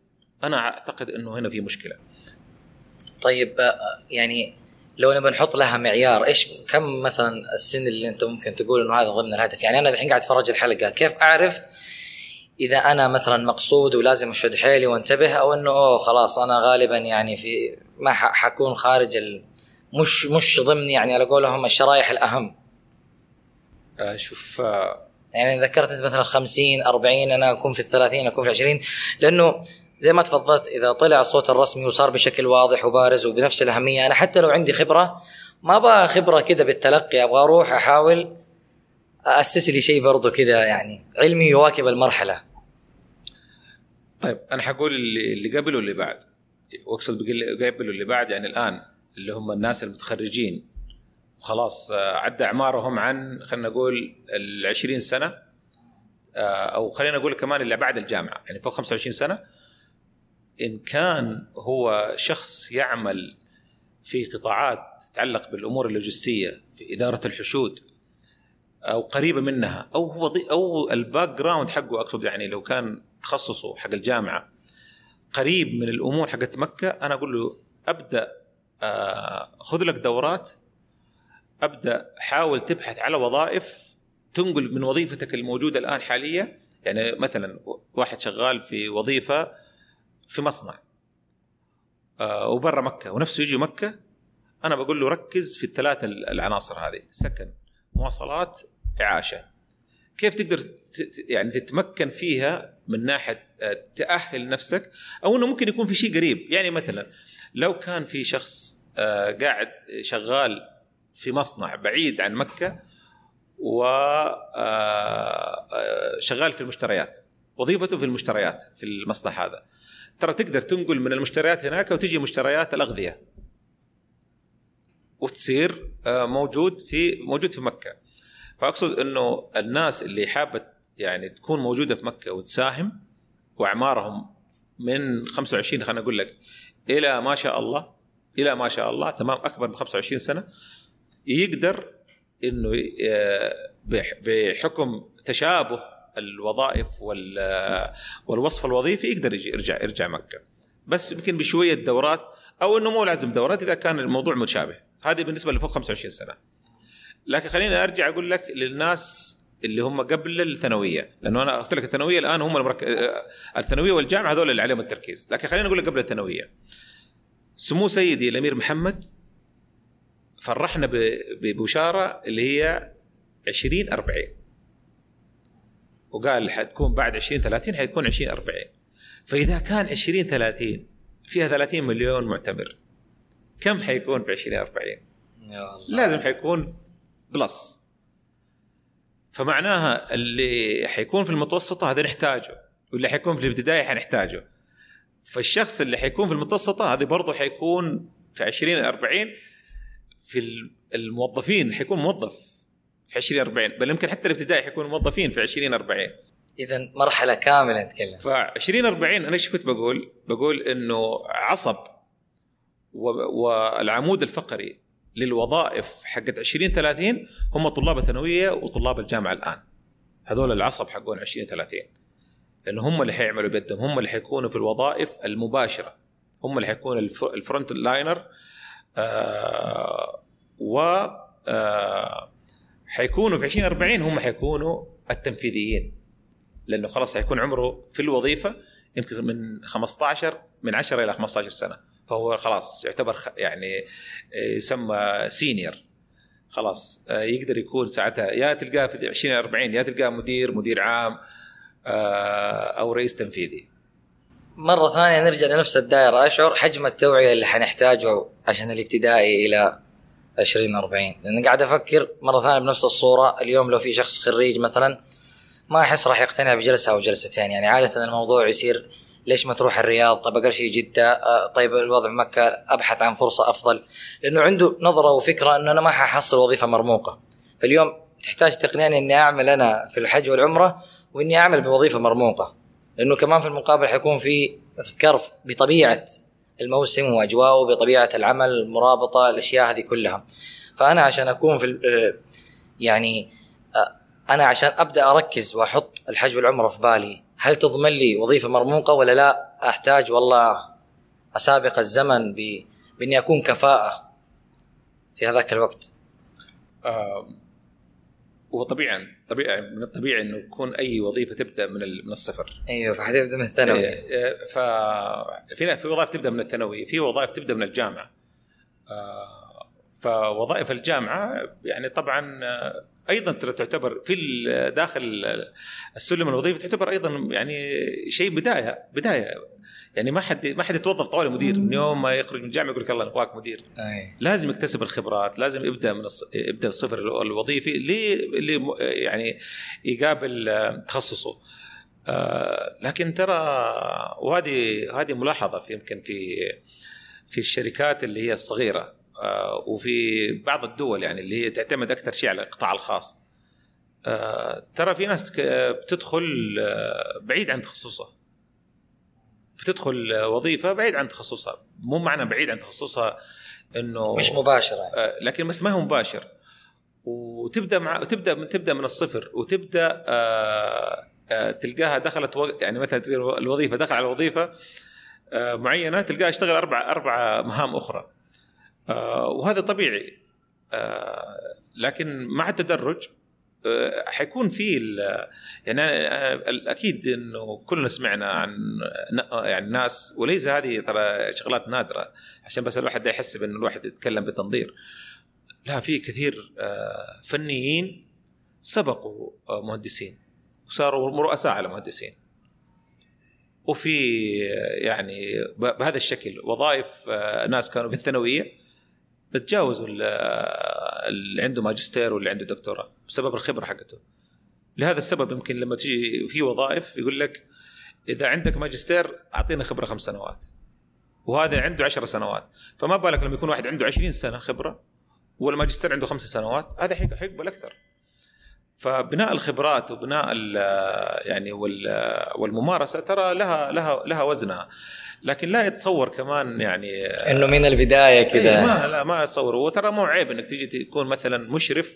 أنا أعتقد إنه هنا في مشكلة. طيب آه، يعني لو نبى نحط لها معيار إيش كم مثلا السن اللي أنت ممكن تقول إنه هذا ضمن الهدف؟ يعني أنا الحين قاعد أتفرج الحلقة كيف أعرف إذا أنا مثلا مقصود ولازم أشد حيلي وانتبه أو إنه أوه خلاص أنا غالبا يعني في ما حكون خارج ال مش مش ضمن يعني على قولهم الشرايح الأهم. آه، شوف آه، يعني ذكرت انت مثلا 50 40 أنا أكون في ال 30 أكون في 20 لأنه زي ما تفضلت إذا طلع الصوت الرسمي وصار بشكل واضح وبارز وبنفس الأهمية أنا حتى لو عندي خبرة ما أبغى خبرة كذا بالتلقي أبغى أروح أحاول اسس لي شيء برضو كذا يعني علمي يواكب المرحلة. طيب أنا حقول اللي قبل واللي بعد. واقصد قبل واللي بعد يعني الآن اللي هم الناس المتخرجين. خلاص آه، عدى اعمارهم عن خلينا نقول ال 20 سنة آه، أو خلينا نقول كمان اللي بعد الجامعة يعني فوق 25 سنة. إن كان هو شخص يعمل في قطاعات تتعلق بالأمور اللوجستية في إدارة الحشود أو قريبة منها أو هو أو ال background حقه أقصد يعني لو كان تخصصه حق الجامعة قريب من الأمور حقت مكة أنا أقول له أبدأ آه، خذ لك دورات أبدأ حاول تبحث على وظائف تنقل من وظيفتك الموجودة الآن حاليا. يعني مثلا واحد شغال في وظيفة في مصنع آه، وبرا مكة ونفسه يجي مكة أنا بقول له ركز في الثلاث العناصر هذه. سكن مواصلات اعاشه كيف تقدر يعني تتمكن فيها من ناحية آه، تأهل نفسك؟ أو إنه ممكن يكون في شيء قريب. يعني مثلا لو كان في شخص آه، قاعد شغال في مصنع بعيد عن مكة و شغال في المشتريات وظيفته في المشتريات في المصنع هذا. ترى تقدر تنقل من المشتريات هناك وتجي مشتريات الأغذية. وتصير موجود في موجود في مكة. فأقصد إنه الناس اللي حابة يعني تكون موجودة في مكة وتساهم وأعمارهم من 25 خلينا أقول لك إلى ما شاء الله إلى ما شاء الله تمام أكبر من 25 سنة يقدر إنه بحكم تشابه الوظائف والوصف الوظيفي يقدر يجي يرجع يرجع مكة. بس يمكن بشوية دورات أو إنه مو لازم دورات إذا كان الموضوع متشابه. هذه بالنسبة لفوق 25 سنة. لكن خليني أرجع أقول لك للناس اللي هم قبل الثانوية. لأنه أنا قلت لك الثانوية الآن هم المرك... الثانوية والجامعة هذول اللي عليهم التركيز. لكن خليني أقول لك قبل الثانوية. سمو سيدي الأمير محمد فرحنا ببشارة اللي هي 20 40 وقال حتكون بعد 20 30 حيكون 20 40 فإذا كان 20 30 فيها 30 مليون معتمر. كم حيكون في 20 40 يا الله. لازم حيكون بلس. فمعناها اللي حيكون في المتوسطة هذا نحتاجه واللي حيكون في الابتدائي حنحتاجه. فالشخص اللي حيكون في المتوسطة هذه برضه حيكون في 20 40 في الموظفين حيكون موظف في 20 40 بل يمكن حتى الابتدائي حيكونوا موظفين في 20 40 اذا مرحلة كاملة نتكلم. ف 20 40 أنا إيش كنت بقول؟ بقول إنه عصب والعمود الفقري للوظائف حقت 20 30 هم طلاب الثانوية وطلاب الجامعة الآن. هذول العصب حقون 20 30 لأنه هم اللي حيعملوا بيدهم هم اللي حيكونوا في الوظائف المباشرة. هم اللي حيكونوا الفرونت لاينر آه و آه حيكونوا في 2040 هم حيكونوا التنفيذيين لأنه خلاص حيكون عمره في الوظيفة يمكن من 15 من 10 إلى 15 سنة فهو خلاص يعتبر يعني آه، يسمى سينيور خلاص آه، يقدر يكون ساعتها يا تلقاه في 20 40 يا تلقاه مدير مدير عام أو رئيس تنفيذي. مرة ثانية نرجع لنفس الدائرة أشعر حجم التوعية اللي حنحتاجه عشان الابتدائي إلى 20 40 لأن قاعد أفكر مرة ثانية بنفس الصورة. اليوم لو في شخص خريج مثلا ما أحس راح يقتنع بجلسة أو جلستين يعني عادة الموضوع يصير ليش ما تروح الرياض؟ طيب أقل شيء جدة. آه، طيب الوضع في مكة أبحث عن فرصة أفضل. لأنه عنده نظرة وفكرة إنه أنا ما ححصل وظيفة مرموقة. فاليوم تحتاج تقنعني إني أعمل أنا في الحج والعمرة وإني أعمل بوظيفة مرموقة. لأنه كمان في المقابل حيكون في كرف بطبيعة الموسم وأجواءه بطبيعة العمل المرابطه الأشياء هذه كلها. فأنا عشان أكون في آه، يعني آه، أنا عشان أبدأ أركز وأحط الحج والعمره في بالي هل تضمن لي وظيفة مرموقة ولا لا؟ أحتاج والله أسابق الزمن بإني أكون كفاءة في هذاك الوقت. آه وطبيعا طبيعي من الطبيعي إنه يكون أي وظيفة تبدأ من من الصفر. أيوه فحتبدا من الثانوي. إيه ففي في وظائف تبدأ من الثانوي في وظائف تبدأ من الجامعة. آه فوظائف الجامعة يعني طبعا أيضا تعتبر في داخل السلم الوظيفي تعتبر أيضا يعني شيء بداية بداية. يعني ما حد ما حد يتوظف طوالي مدير. من يوم ما يخرج من الجامعة يقول لك الله نبغاك مدير. أي. لازم يكتسب الخبرات لازم يبدأ من الص... يبدأ الصفر الوظيفي اللي يعني يقابل تخصصه. آه لكن ترى وهذه هذه ملاحظة في يمكن في في الشركات اللي هي الصغيرة. آه، وفي بعض الدول يعني اللي هي تعتمد أكثر شيء على القطاع الخاص. آه، ترى في ناس بتدخل آه، بعيد عن تخصصها. بتدخل وظيفة بعيد عن تخصصها. مو معنى بعيد عن تخصصها إنه مش مباشرة يعني. لكن بس ما هو مباشر. وتبدأ مع تبدأ تبدأ من الصفر وتبدأ تلقاها دخلت يعني مثلا الوظيفة دخل على وظيفة معينة تلقاها اشتغل أربع أربع مهام أخرى. آه، وهذا طبيعي. آه، لكن مع التدرج آه، حيكون في يعني أكيد إنه كلنا سمعنا عن يعني ناس وليس هذه ترى شغلات نادرة عشان بس الواحد لا يحسب انه الواحد يتكلم بتنظير. لا في كثير آه، فنيين سبقوا آه، مهندسين وصاروا رؤساء على مهندسين. وفي آه، يعني بهذا الشكل وظائف آه، ناس كانوا في الثانوية تجاوزوا ال- اللي عنده ماجستير واللي عنده دكتوراه بسبب الخبرة حقته. لهذا السبب يمكن لما تجي في وظائف يقول لك إذا عندك ماجستير أعطينا خبرة خمس سنوات. وهذا عنده عشر سنوات. فما بالك لما يكون واحد عنده 20 سنة خبرة والماجستير عنده خمس سنوات؟ هذا حيق- حيقبل أكثر. فبناء الخبرات وبناء ال- يعني وال- والممارسة ترى لها لها لها وزنها. لكن لا يتصور كمان يعني إنه من البداية إيه كذا ما لا ما اتصور وترى مو عيب إنك تجي تكون مثلا مشرف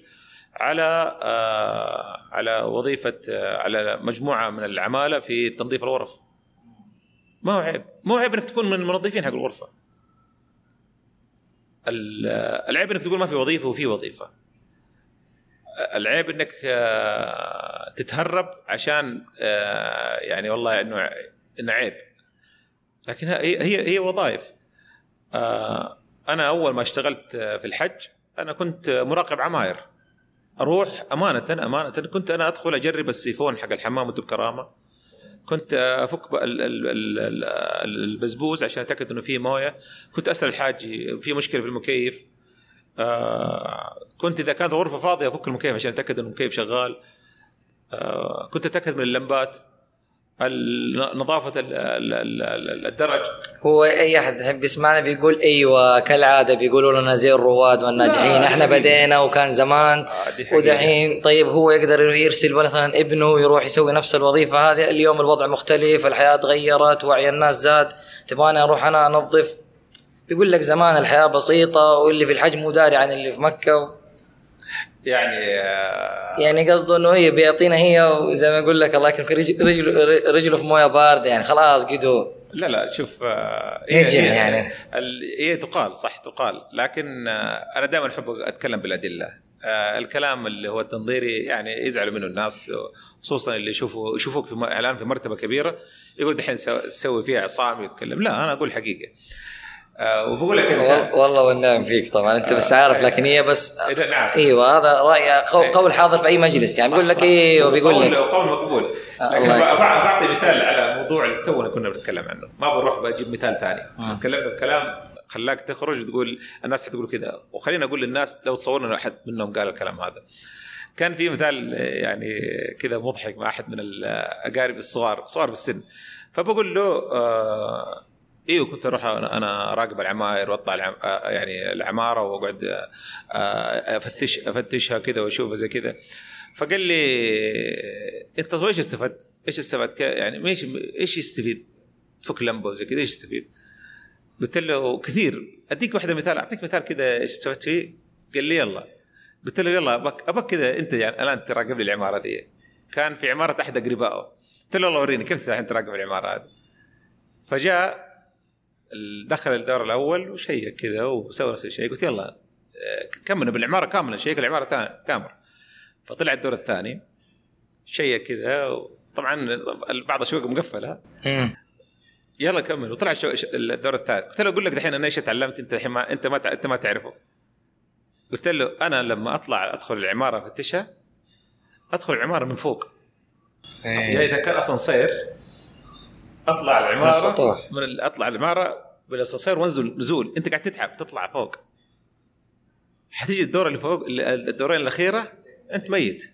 على آه على وظيفة آه على مجموعة من العمالة في تنظيف الغرف. ما هو عيب. مو عيب إنك تكون من المنظفين حق الغرفة. ال- آه، العيب إنك تقول ما في وظيفة وفي وظيفة. العيب إنك آه تتهرب عشان آه يعني والله إنه إنه عيب. لكن هي هي وظائف. آه، أنا أول ما اشتغلت في الحج أنا كنت مراقب عماير. أروح أمانة أمانة كنت أنا أدخل أجرب السيفون حق الحمام بكرامه كنت أفك البزبوز عشان أتأكد إنه فيه موية. كنت أسأل الحاج في مشكلة في المكيف. آه، كنت إذا كانت الغرفه فاضية أفك المكيف عشان أتأكد إنه المكيف شغال. آه، كنت أتأكد من اللمبات ال- نظافة ال- ال- ال- الدرج. هو أي أحد يحب يسمعنا بيقول أيوه كالعادة بيقولوا لنا زي الرواد والناجحين. إحنا حقيقي. بدينا وكان زمان آه،. ودحين. طيب هو يقدر يرسل مثلا ابنه يروح يسوي نفس الوظيفة هذه؟ اليوم الوضع مختلف الحياة تغيرت وعي الناس زاد. تبغاني أروح أنا انظف بيقول لك زمان الحياة بسيطة واللي في الحج مو داري عن اللي في مكة يعني آه، يعني قصده إنه هي بيعطينا هي وزي ما يقول لك الله يكرمك رجل رجل رجله في موية باردة يعني خلاص قدو. لا لا شوف آه، نجح يعني. ال- هي تقال صح تقال لكن آه، أنا دائما أحب أتكلم بالأدلة. الكلام اللي هو التنظيري يعني يزعلوا منه الناس خصوصا اللي يشوفوا يشوفوك في اعلان في مرتبة كبيرة يقول دحين سو- تسوي فيها عصام يتكلم. لا أنا أقول حقيقة. وبقول لك. والله والنعم فيك طبعا. أنت بس عارف لكن هي بس إيه، نعم. إيوه هذا رأي قول, قول حاضر في أي مجلس. يعني بيقول لك. أيوه بيقول قول- لك. قول مقبول. آه، لكن بعطي مثال على موضوع اللي تونا كنا بنتكلم عنه. ما بروح بجيب مثال ثاني. آه. تكلمنا بكلام خلاك تخرج وتقول الناس حتقول كذا وخلينا أقول للناس لو تصورنا إنه أحد منهم قال الكلام هذا. كان في مثال آه، يعني كذا مضحك مع أحد من الاقارب الصغار صغار بالسن. فبقول له آه أيوه كنت أروح أنا اراقب العماير وأطلع العم... آه، يعني العمارة وأقعد آه، آه، افتش أفتشها كذا وأشوفها زي كذا فقال لي أنت إيش استفدت؟ إيش استفدت؟ يعني إيش إيش يستفيد؟ تفك لمبه وزي كذا إيش يستفيد؟ قلت له كثير أديك واحدة مثال أعطيك مثال كذا إيش استفدت فيه؟ قال لي يلا قلت له يلا ابك أبك كذا أنت يعني الآن تراقب لي العمارة دي كان في عمارة أحد أقربائه قلت له والله وريني كيف تراقب العمارة هذه فجاء دخل الدور الأول وشيك كذا وسوى نفس الشيء قلت يلا آه، كمل بالعمارة كامله شيك العمارة كامله فطلع الدور الثاني شيك كذا طبعا بعض الشقق مقفلة. يلا كمل وطلع الدور الثالث. قلت له أقول لك دحين أنا إيش تعلمت؟ أنت الحين ما أنت ما أنت ما تعرفه. قلت له أنا لما أطلع أدخل العمارة افتشها أدخل العمارة من فوق. يعني إذا كان اسانسير أطلع العمارة. من السطوح. من أطلع العمارة. بالاسانسير وانزل نزول. أنت قاعد تتعب تطلع فوق. حتيجي الدور اللي فوق ال- الدورين الأخيرة أنت ميت.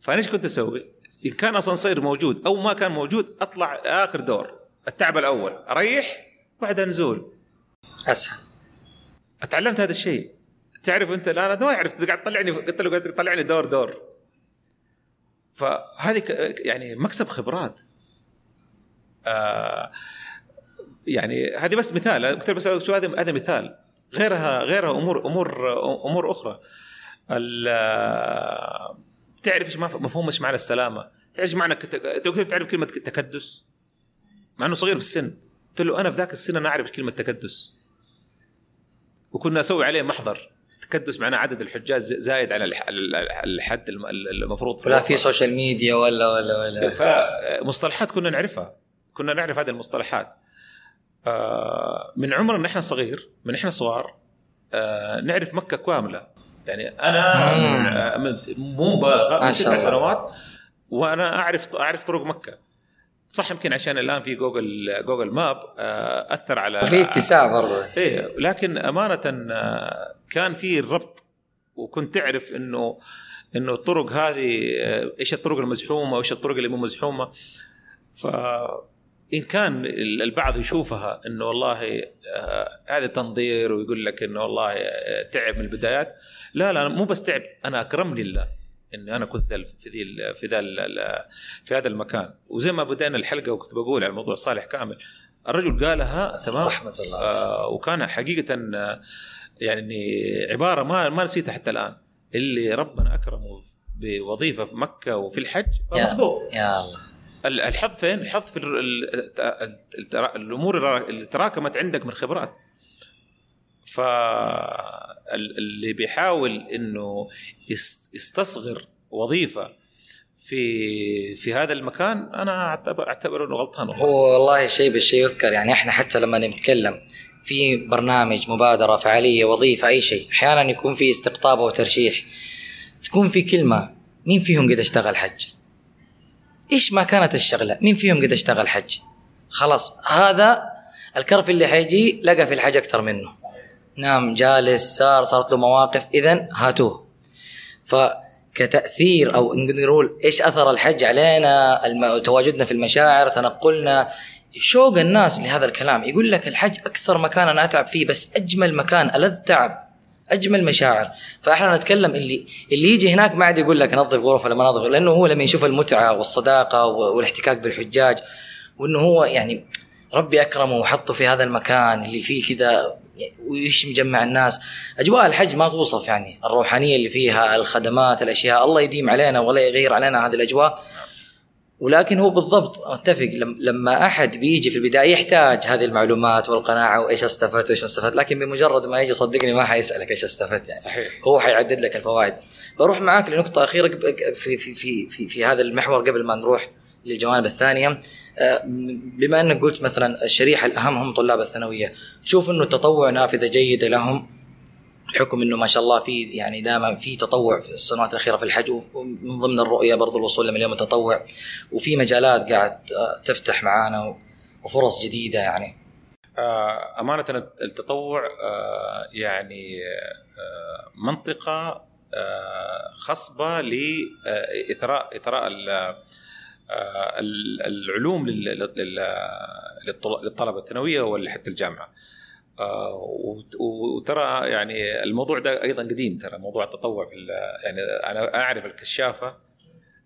فأنا إيش كنت أسوي؟ إن كان اسانسير موجود أو ما كان موجود أطلع آخر دور. التعب الأول. أريح بعدها نزول. أسهل. أتعلمت هذا الشيء. تعرف أنت الآن أنا ما عرفت قاعد تطلعني قلت له قاعد تطلعني دور دور. فهذه يعني مكسب خبرات. آه يعني هذه بس مثال قلت بس شو هذا هذا مثال. غيرها غيرها أمور أمور أمور أخرى. ال- تعرف إيش مف- مفهوم إيش معنى السلامة؟ تعرف إيش معنى تعرف كلمة تكدس؟ مع إنه صغير في السن. قلت له أنا في ذاك السن أنا أعرف كلمة تكدس. وكنا أسوي عليه محضر. تكدس معناه عدد الحجاج زايد على الح- الحد الم- المفروض ولا في social media ولا ولا ولا. فمصطلحات كنا نعرفها. كنا نعرف هذه المصطلحات. آه، من عمرنا إحنا صغير من إحنا صغار آه، نعرف مكة كاملة. يعني أنا مو مبالغه من تسع. سنوات وأنا أعرف أعرف طرق مكة. صح يمكن عشان الآن في جوجل جوجل ماب آه، أثر على وفي اتساع برضه. إيه لكن أمانة كان في الربط وكنت تعرف انه إنه الطرق هذه إيش الطرق المزحومة وإيش الطرق اللي مو مزحومة. ف إن كان البعض يشوفها إنه والله آه، هذا تنظير ويقول لك إنه والله آه، تعب من البدايات. لا لا مو بس تعب أنا اكرمني الله إني أنا كنت في ذي في ذا في هذا المكان. وزي ما بدينا الحلقة وكنت بقول على موضوع صالح كامل الرجل قالها تمام؟ رحمة الله. آه، وكان حقيقة آه، يعني عبارة ما ما نسيتها حتى الآن. اللي ربنا أكرمه بوظيفة في مكة وفي الحج يا- محظوظ يا الله. ال- الحظ فين؟ الحظ في الأمور اللي تراكمت عندك من خبرات. فاللي بيحاول إنه يس- يستصغر وظيفة في في هذا المكان أنا اعتبر أعتبر إنه غلطان والله. هو والله شيء بالشيء يذكر يعني إحنا حتى لما نتكلم في برنامج مبادرة فعاليه وظيفة أي شيء أحيانا يكون في استقطاب أو ترشيح تكون في كلمة مين فيهم قد اشتغل حج إيش ما كانت الشغلة؟ مين فيهم قد اشتغل حج؟ خلاص هذا الكرف اللي حيجي لقى في الحج أكثر منه. نام جالس صار صارت له مواقف اذا هاتوه. فكتأثير أو نقول إيش أثر الحج علينا. تواجدنا في المشاعر تنقلنا شوق الناس لهذا الكلام. يقول لك الحج أكثر مكان أنا أتعب فيه بس أجمل مكان ألذ تعب. أجمل مشاعر. فإحنا نتكلم اللي اللي يجي هناك ما عاد يقول لك نظف غرفة لما نظف لأنه هو لما يشوف المتعة والصداقة والاحتكاك بالحجاج وإنه هو يعني ربي أكرمه وحطه في هذا المكان اللي فيه كذا ويش مجمع الناس. أجواء الحج ما توصف يعني الروحانية اللي فيها الخدمات الأشياء الله يديم علينا ولا يغير علينا هذه الأجواء. ولكن هو بالضبط أتفق. لم- لما أحد بيجي في البداية يحتاج هذه المعلومات والقناعة وإيش استفدت وإيش ما استفدت لكن بمجرد ما يجي صدقني ما حيسألك إيش استفدت يعني. صحيح. هو حيعدد لك الفوائد. بروح معاك لنقطة أخيرة قب- في في في في, في هذا المحور قبل ما نروح للجوانب الثانية. آه، بما أنك قلت مثلا الشريحة الأهم هم طلاب الثانوية تشوف أنه التطوع نافذة جيدة لهم؟ بحكم إنه ما شاء الله في يعني دائما في تطوع في السنوات الأخيرة في الحج ومن ضمن الرؤية برضو الوصول لمليون متطوع وفي مجالات قاعد تفتح معانا وفرص جديدة يعني. آه، أمانة التطوع آه، يعني آه، إثراء ال- آه، ال- العلوم لل- لل- للطل- للطلبة آه، وت- وترى يعني الموضوع ده أيضا قديم ترى موضوع التطوع في يعني أنا أعرف الكشافة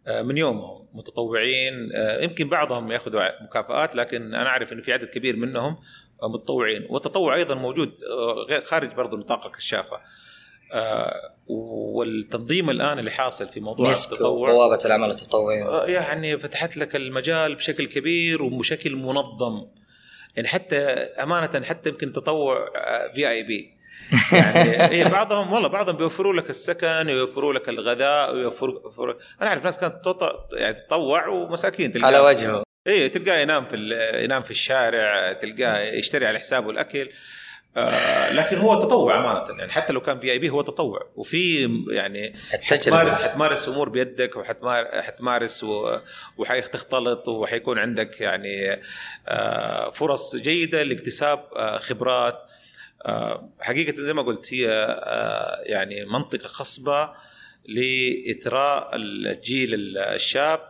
آه، من يومهم متطوعين آه، يمكن بعضهم يأخذوا مكافآت لكن أنا أعرف إنه في عدد كبير منهم متطوعين. والتطوع أيضا موجود خارج برضه نطاق الكشافة. والتنظيم الآن اللي حاصل في موضوع مسك التطوع بوابه العمل التطوعي. يعني فتحت لك المجال بشكل كبير وبشكل منظم. يعني حتى أمانة حتى يمكن تطوع في اي بي يعني إيه بعضهم والله بعضهم بيوفروا لك السكن ويوفروا لك الغذاء ويوفروا يوفروا- أنا أعرف ناس كانت تط- يعني تتطوع ومساكين تلقاه على وجهه. إيه تلقاه ينام في ال- ينام في الشارع تلقاه يشتري على حسابه الأكل. آه لكن هو تطوع أمانة. يعني حتى لو كان في اي بي هو تطوع. وفي يعني حتمارس حتمارس امور بيدك وحتمار- حتمارس و- وحتختلط وحيكون عندك يعني آه، فرص جيدة لاكتساب آه، خبرات. حقيقة زي ما قلت هي يعني منطقة خصبة لإثراء الجيل الشاب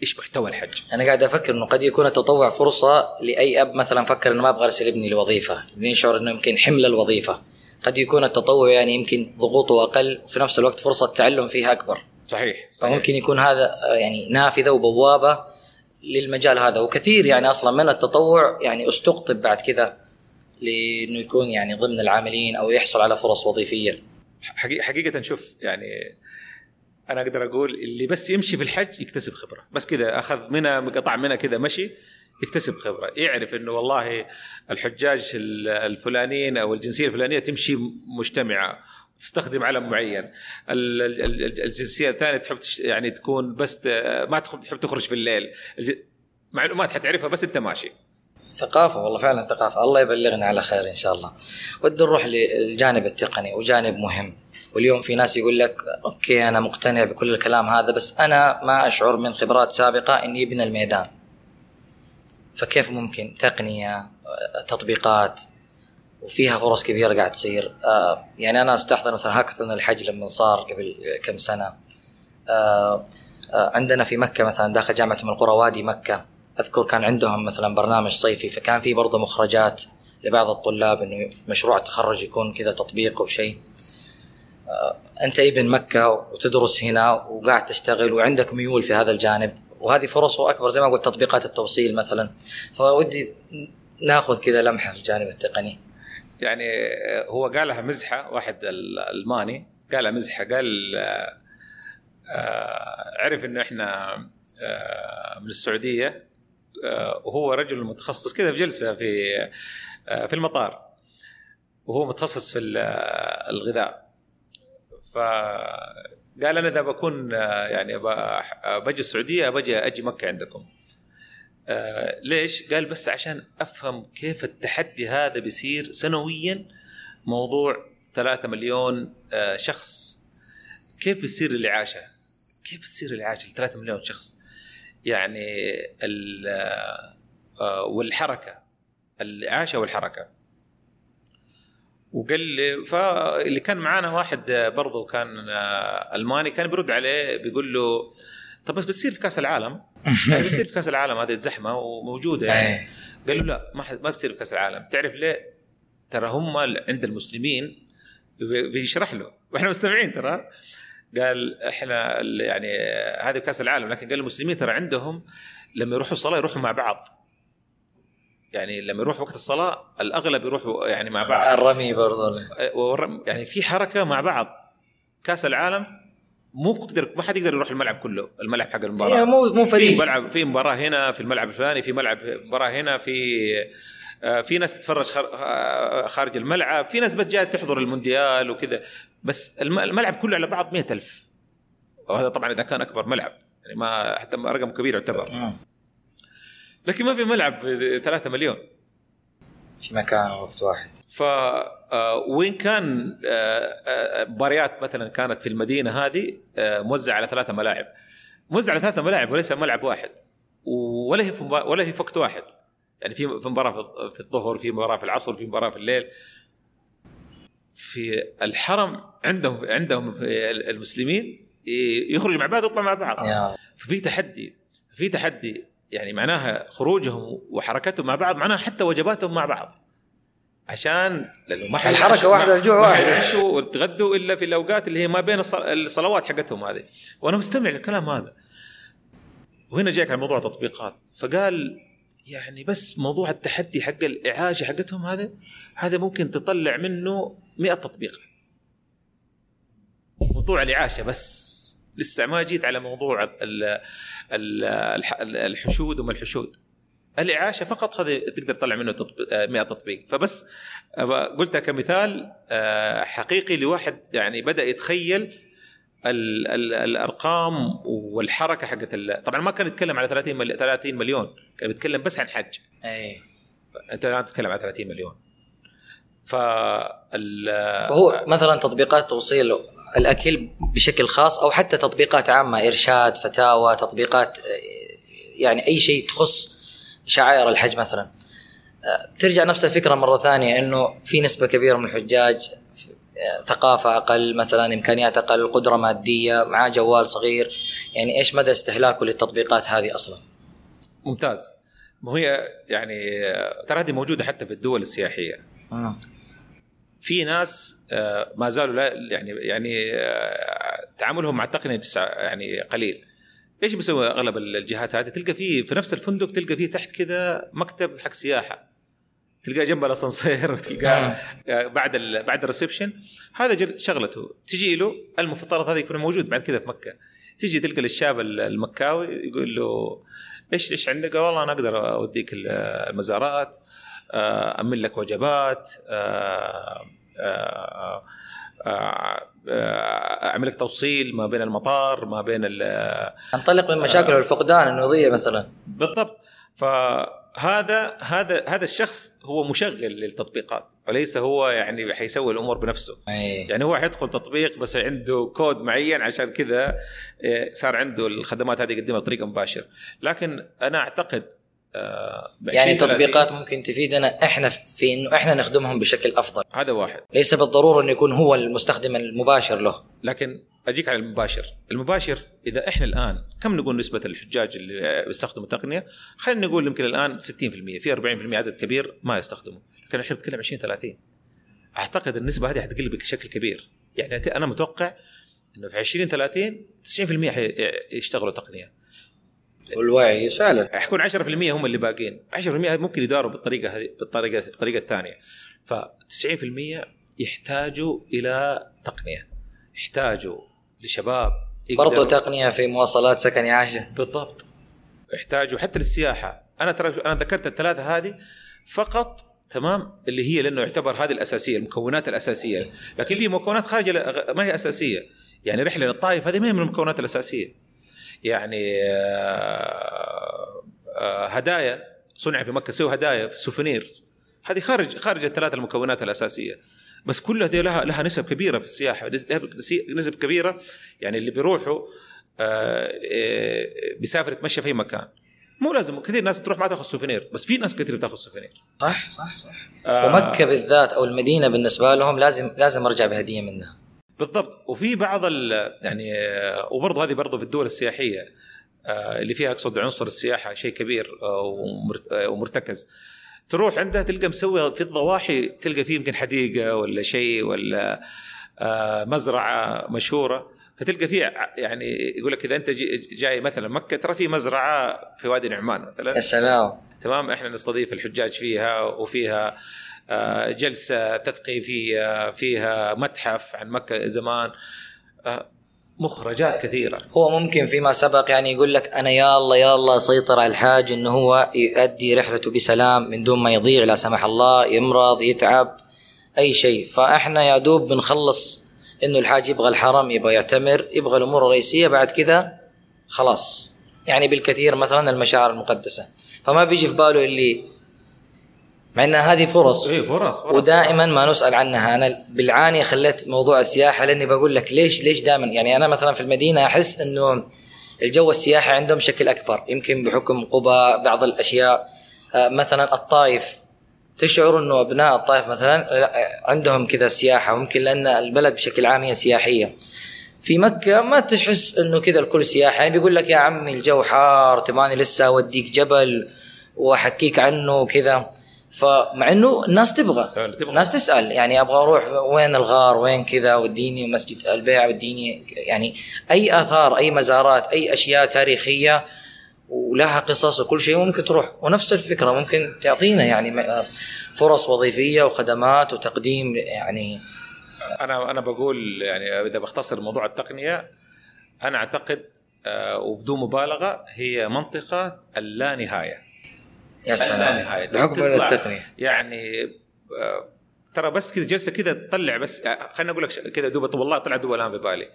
بايش محتوى الحج؟ أنا قاعد أفكر إنه قد يكون التطوع فرصة لأي أب مثلا فكر إنه ما أبغى أرسل ابني لوظيفة يشعر إنه يمكن حمل الوظيفة. قد يكون التطوع يعني يمكن ضغوطه أقل وفي نفس الوقت فرصة التعلم فيها أكبر. صحيح صحيح. فممكن يكون هذا آه، يعني نافذة وبوابة للمجال هذا. وكثير يعني أصلا من التطوع يعني استقطب بعد كذا لإنه يكون يعني ضمن العاملين أو يحصل على فرص وظيفية. حقيقة شوف يعني أنا أقدر أقول اللي بس يمشي في الحج يكتسب خبرة. بس كذا أخذ منها قطع منها كذا مشي يكتسب خبرة. يعرف إنه والله الحجاج الفلانيين أو الجنسية الفلانية تمشي مجتمعة تستخدم علم معين. ال- ال- ال- الجنسية الثانية تحب يعني تكون بس ما تحب تخرج في الليل. معلومات حتعرفها بس أنت ماشي. ثقافة والله فعلا ثقافة. الله يبلغنا على خير إن شاء الله. ودي نروح للجانب التقني وجانب مهم. واليوم في ناس يقول لك أوكي أنا مقتنع بكل الكلام هذا بس أنا ما أشعر من خبرات سابقة إني ابن الميدان. فكيف ممكن؟ تقنية آه، تطبيقات وفيها فرص كبيرة قاعد تصير. آه، يعني أنا أستحضر مثلا هاكاثون الحج لما صار قبل كم سنة. آه، آه، عندنا في مكة مثلا داخل جامعة من القرى وادي مكة أذكر كان عندهم مثلا برنامج صيفي فكان في برضه مخرجات لبعض الطلاب إنه مشروع التخرج يكون كذا تطبيق أو شيء. أنت ابن مكة وتدرس هنا وقاعد تشتغل وعندك ميول في هذا الجانب. وهذه فرصه اكبر زي ما قلت تطبيقات التوصيل مثلا. فودي ناخذ كذا لمحة في الجانب التقني. يعني هو قالها مزحة واحد الالماني قالها مزحة قال آه، عرف إنه إحنا آه، من السعودية آه، وهو رجل متخصص كذا في جلسة في في المطار. وهو متخصص في ال- الغذاء. فقال أنا إذا بكون آه، يعني آه، بجي السعودية بجي أجي مكة عندكم آه، ليش؟ قال بس عشان أفهم كيف التحدي هذا بيصير سنويا موضوع ثلاثة مليون شخص كيف بتصير الاعاشه؟ كيف بتصير الاعاشه ل 3 مليون شخص؟ يعني ال- والحركة الاعاشه والحركة وقال لي فاللي كان معانا واحد برضه كان ألماني كان بيرد عليه بيقول له طب بس بتصير في كأس العالم؟ يعني بتصير في كأس العالم هذه الزحمة وموجودة يعني. قال له لا ما ما بتصير في كأس العالم. تعرف ليه؟ ترى هم عند المسلمين بي- بيشرح له. وإحنا مستمعين ترى. قال إحنا يعني هذه كأس العالم. لكن قال المسلمين ترى عندهم لما يروحوا الصلاة يروحوا مع بعض. يعني لما يروح وقت الصلاة الأغلب يروحوا يعني مع بعض. الرمي برضه والرم- يعني في حركة مع بعض. كأس العالم مو قدر ما حد يقدر يروح الملعب كله الملعب حق المباراة. هي مو مو في فريق. ملعب في مباراة هنا في الملعب الفلاني في ملعب مباراة هنا في آه، في ناس تتفرج آه، خارج الملعب في ناس بس جاية تحضر المونديال وكذا. بس الم- الملعب كله على بعض مئة ألف. وهذا طبعا إذا كان أكبر ملعب. يعني ما حتى رقم كبير يعتبر. لكن ما في ملعب 3 مليون. في مكان ووقت واحد. ف آه، وين كان آه، آه، مباريات مثلا كانت في المدينة هذه موزعة على ثلاثة ملاعب. موزعة على ثلاثة ملاعب وليس ملعب واحد. ولا هي في ولا هي في وقت واحد. يعني في في مباراة في- الظهر في مباراة في العصر في مباراة في الليل. في الحرم عندهم عندهم في المسلمين يخرجوا مع بعض ويطلعوا مع بعض. ففي تحدي في تحدي يعني معناها خروجهم وحركتهم مع بعض معناها حتى وجباتهم مع بعض. عشان لأنه ما ما- والجوع ما واحد. حيعشوا ويتغدوا إلا في الأوقات اللي هي ما بين الص- الصلوات حقتهم هذه. وأنا مستمع للكلام هذا. وهنا جاك على موضوع تطبيقات. فقال يعني بس موضوع التحدي حق الاعاشه حقتهم هذا هذا ممكن تطلع منه 100 تطبيق. موضوع الاعاشه بس. لسه ما جيت على موضوع ال ال الح- الحشود وما الحشود. الإعاشة فقط هذا تقدر تطلع منه تطبيق 100 تطبيق. فبس أبغى- قلتها كمثال آه، حقيقي لواحد يعني بدأ يتخيل ال ال الأرقام والحركة حقت طبعا ما كان يتكلم على 30 ملي 30 مليون كان بيتكلم بس عن حج. اي أنت الآن تتكلم على 30 مليون. فال وهو مثلا تطبيقات توصيل الأكل بشكل خاص أو حتى تطبيقات عامة إرشاد فتاوى تطبيقات آه، يعني أي شيء تخص شعائر الحج مثلا. آه، ترجع نفس الفكرة مرة ثانية إنه في نسبة كبيرة من الحجاج آه، ثقافة أقل مثلا إمكانيات أقل قدرة مادية معاه جوال صغير. يعني إيش مدى استهلاكه للتطبيقات هذه أصلا؟ ممتاز. ما هي يعني آه، ترى هذه موجودة حتى في الدول السياحية. مم. في ناس آه، ما زالوا لا يعني يعني آه، تعاملهم مع التقنية لسه يعني قليل. إيش بيسوي أغلب الجهات هذه؟ تلقى فيه في نفس الفندق تلقى فيه تحت كذا مكتب حق سياحة. تلقاه جنب الأسانسير وتلقاه آه، بعد ال بعد الريسبشن. هذا شغلته. تجي له المفترض هذا يكون موجود بعد كذا في مكة. تيجي تلقى الشاب المكاوي يقول له إيش إيش عندك؟ والله أنا أقدر أوديك المزارات. امن لك وجبات آه، آه، أعمل لك توصيل ما بين المطار ما بين أنطلق من مشاكل الفقدان النوضيه مثلا. بالضبط. فهذا هذا هذا الشخص هو مشغل للتطبيقات وليس هو يعني حيسوي الأمور بنفسه. أي. يعني هو حيدخل تطبيق بس عنده كود معين عشان كذا صار عنده الخدمات هذه يقدمها بطريقة مباشرة. لكن أنا أعتقد آه، يعني تطبيقات ممكن تفيدنا إحنا في انه إحنا نخدمهم بشكل أفضل. هذا واحد. ليس بالضرورة انه يكون هو المستخدم المباشر له. لكن أجيك على المباشر. المباشر إذا إحنا الآن كم نقول نسبة الحجاج اللي بيستخدموا التقنية؟ خلينا نقول يمكن الآن 60% في 40% عدد كبير ما يستخدموا. لكن إحنا بنتكلم 20 30 أعتقد النسبة هذه حتقل بشكل كبير. يعني أنا متوقع إنه في 20 30 90% حيشتغلوا تقنية. والوعي فعلا. حيكون 10% هم اللي باقين 10% ممكن يداروا بالطريقة هذه بالطريقة بالطريقة الثانية. ف 90% يحتاجوا إلى تقنية. يحتاجوا لشباب برضو تقنية في مواصلات سكن عاشه بالضبط. يحتاجوا حتى للسياحة. أنا ترى أنا ذكرت الثلاثة هذه فقط تمام؟ اللي هي لأنه يعتبر هذه الأساسية المكونات الأساسية. لكن في مكونات خارجة ما هي أساسية. يعني رحلة للطائف هذه ما هي من المكونات الأساسية. يعني آه، آه، هدايا صنع في مكة سووا هدايا في souvenirs هذه خارج خارج الثلاث المكونات الأساسية. بس كلها دي لها لها نسب كبيرة في السياحة نسب كبيرة يعني اللي بيروحوا آه، بيسافر يتمشى في مكان. مو لازم كثير ناس تروح ما تأخذ souvenir بس في ناس كثير بتأخذ souvenir صح صح صح. آه. ومكة بالذات أو المدينة بالنسبة لهم لازم لازم أرجع بهدية منها. بالضبط. وفي بعض يعني وبرضه هذه برضه في الدول السياحية آه، اللي فيها أقصد عنصر السياحة شيء كبير آه، آه، ومرتكز. تروح عندها تلقى مسوي في الضواحي تلقى فيه يمكن حديقة ولا شيء ولا مزرعة مشهورة. فتلقى فيه يعني يقول لك إذا أنت جاي مثلا مكة ترى في مزرعة في وادي نعمان مثلا. يا سلام. تمام. إحنا نستضيف الحجاج فيها وفيها آه، جلسة تثقيفية فيها متحف عن مكة زمان. آه، مخرجات كثيرة. هو ممكن فيما سبق يعني يقول لك أنا يا الله يا الله سيطر على الحاج أنه هو يؤدي رحلته بسلام من دون ما يضيع لا سمح الله يمرض يتعب أي شيء. فإحنا يا دوب بنخلص أنه الحاج يبغى الحرم يبغى يعتمر يبغى الأمور الرئيسية بعد كذا خلاص. يعني بالكثير مثلا المشاعر المقدسة. فما بيجي في باله اللي مع إن هذه فرص. اي فرص, فرص. ودائما ما نسأل عنها. أنا بالعانيه خليت موضوع السياحة لأني بقول لك ليش ليش دائما؟ يعني أنا مثلا في المدينة أحس إنه الجو السياحي عندهم شكل أكبر. يمكن بحكم قبى بعض الأشياء. آه، مثلا الطائف. تشعر إنه أبناء الطائف مثلا عندهم كذا سياحة. ممكن لأن البلد بشكل عام هي سياحية. في مكة ما تحس إنه كذا الكل سياحة يعني بيقول لك يا عمي الجو حار تباني لسه أوديك جبل وأحكيك عنه وكذا. فمع إنه الناس تبغى. الناس تسأل يعني أبغى أروح وين الغار وين كذا وديني مسجد البيع وديني يعني أي آثار أي مزارات أي أشياء تاريخية ولها قصص وكل شيء ممكن تروح. ونفس الفكرة ممكن تعطينا يعني فرص وظيفية وخدمات وتقديم يعني. أنا أنا بقول يعني إذا بختصر موضوع التقنية أنا أعتقد آه، وبدون مبالغة هي منطقة اللانهايه يا سلام. نهايه بحكم التقنيه يعني آه، ترى بس كذا جلسة كذا تطلع بس آه، خليني أقول لك كذا دوبة والله طلع دوبة الآن في بالي.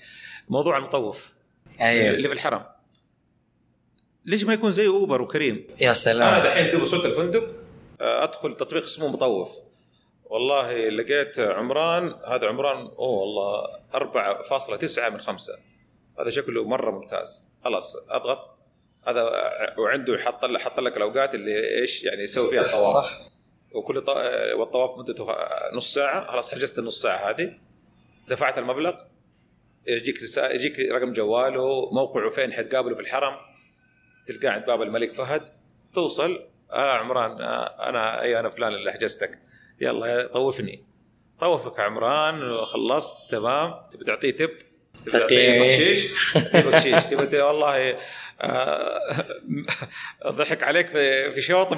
موضوع المطوف. أيوه. اللي في الحرم. ليش ما يكون زي أوبر وكريم؟ يا سلام. أنا دحين دوب وصلت الفندق آه، أدخل تطبيق اسمه مطوف. والله لقيت عمران هذا عمران أوه والله 4.9 من 5 هذا شكله مرة ممتاز. خلاص أضغط. هذا وعنده حط لك حط لك الأوقات اللي إيش يعني يسوي فيها الطواف. صح وكل طو... والطواف مدته نص ساعة. خلاص حجزت النص ساعة هذه. دفعت المبلغ. يجيك رسالة يجيك رقم جواله موقعه فين حتقابله في الحرم. تلقاه عند باب الملك فهد. توصل. آه عمران آه أنا أي أنا فلان اللي حجزتك. يلا طوفني. طوفك عمران. خلصت. تمام. تبي تعطيه تب؟ تبي تعطيه بخشيش بخشيش تبي والله ضحك عليك في في شوط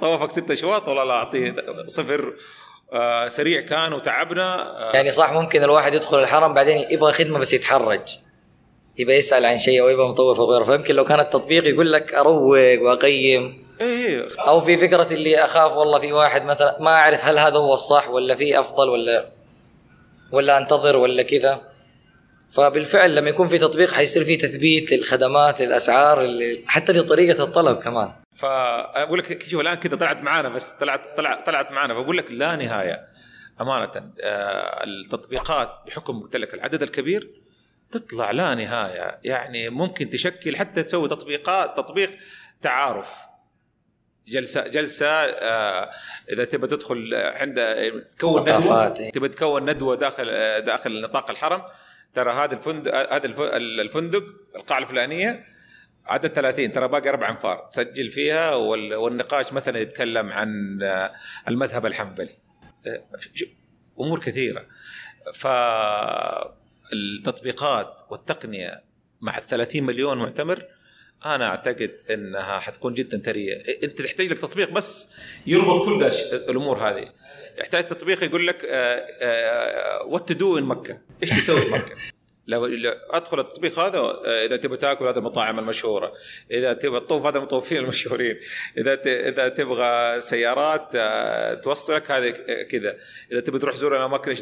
طوفك ستة شواط ولا لا أعطيه صفر. آه، سريع كان وتعبنا. آه. يعني صح ممكن الواحد يدخل الحرم بعدين يبغى خدمة بس يتحرج. يبقى يسأل عن شيء أو يبقى مطوف أو غيره. فيمكن لو كان التطبيق يقول لك أروق وأقيم. إيه. أو في فكرة اللي أخاف والله في واحد مثلا ما أعرف هل هذا هو الصح ولا في أفضل ولا ولا أنتظر ولا كذا. فبالفعل لما يكون في تطبيق حيصير في تثبيت للخدمات للأسعار حتى لطريقة الطلب كمان. فانا أقول لك شوف الآن كذا طلعت معانا بس طلعت طلعت طلعت معانا بقول لك لا نهاية. أمانة آه، التطبيقات بحكم قلت لك العدد الكبير تطلع لا نهاية. يعني ممكن تشكل حتى تسوي تطبيقات تطبيق تعارف. جلسة جلسة آه إذا تبى تدخل عند تكون ندوة. تبى تكون ندوة داخل آه، داخل نطاق الحرم ترى هذا الفندق هذا الف- الفندق القاعة الفلانية عدد 30 ترى باقي أربع أنفار. تسجل فيها وال- والنقاش مثلا يتكلم عن آه، المذهب الحنبلي. آه، أمور كثيرة. فالتطبيقات والتقنية مع ال 30 مليون معتمر أنا أعتقد إنها حتكون جدا ثرية. أنت تحتاج لك تطبيق بس يربط كل ده الأمور هذه. يحتاج تطبيق يقول لك what to do in مكة. إيش تسوي في مكة؟ لو أدخل التطبيق هذا آه، إذا تبغى تأكل هذه المطاعم المشهورة. إذا تبغى تطوف هذا المطوفين المشهورين. إذا إذا تبغى سيارات آه، توصلك هذه كذا. إذا تبغى تروح تزور الاماكن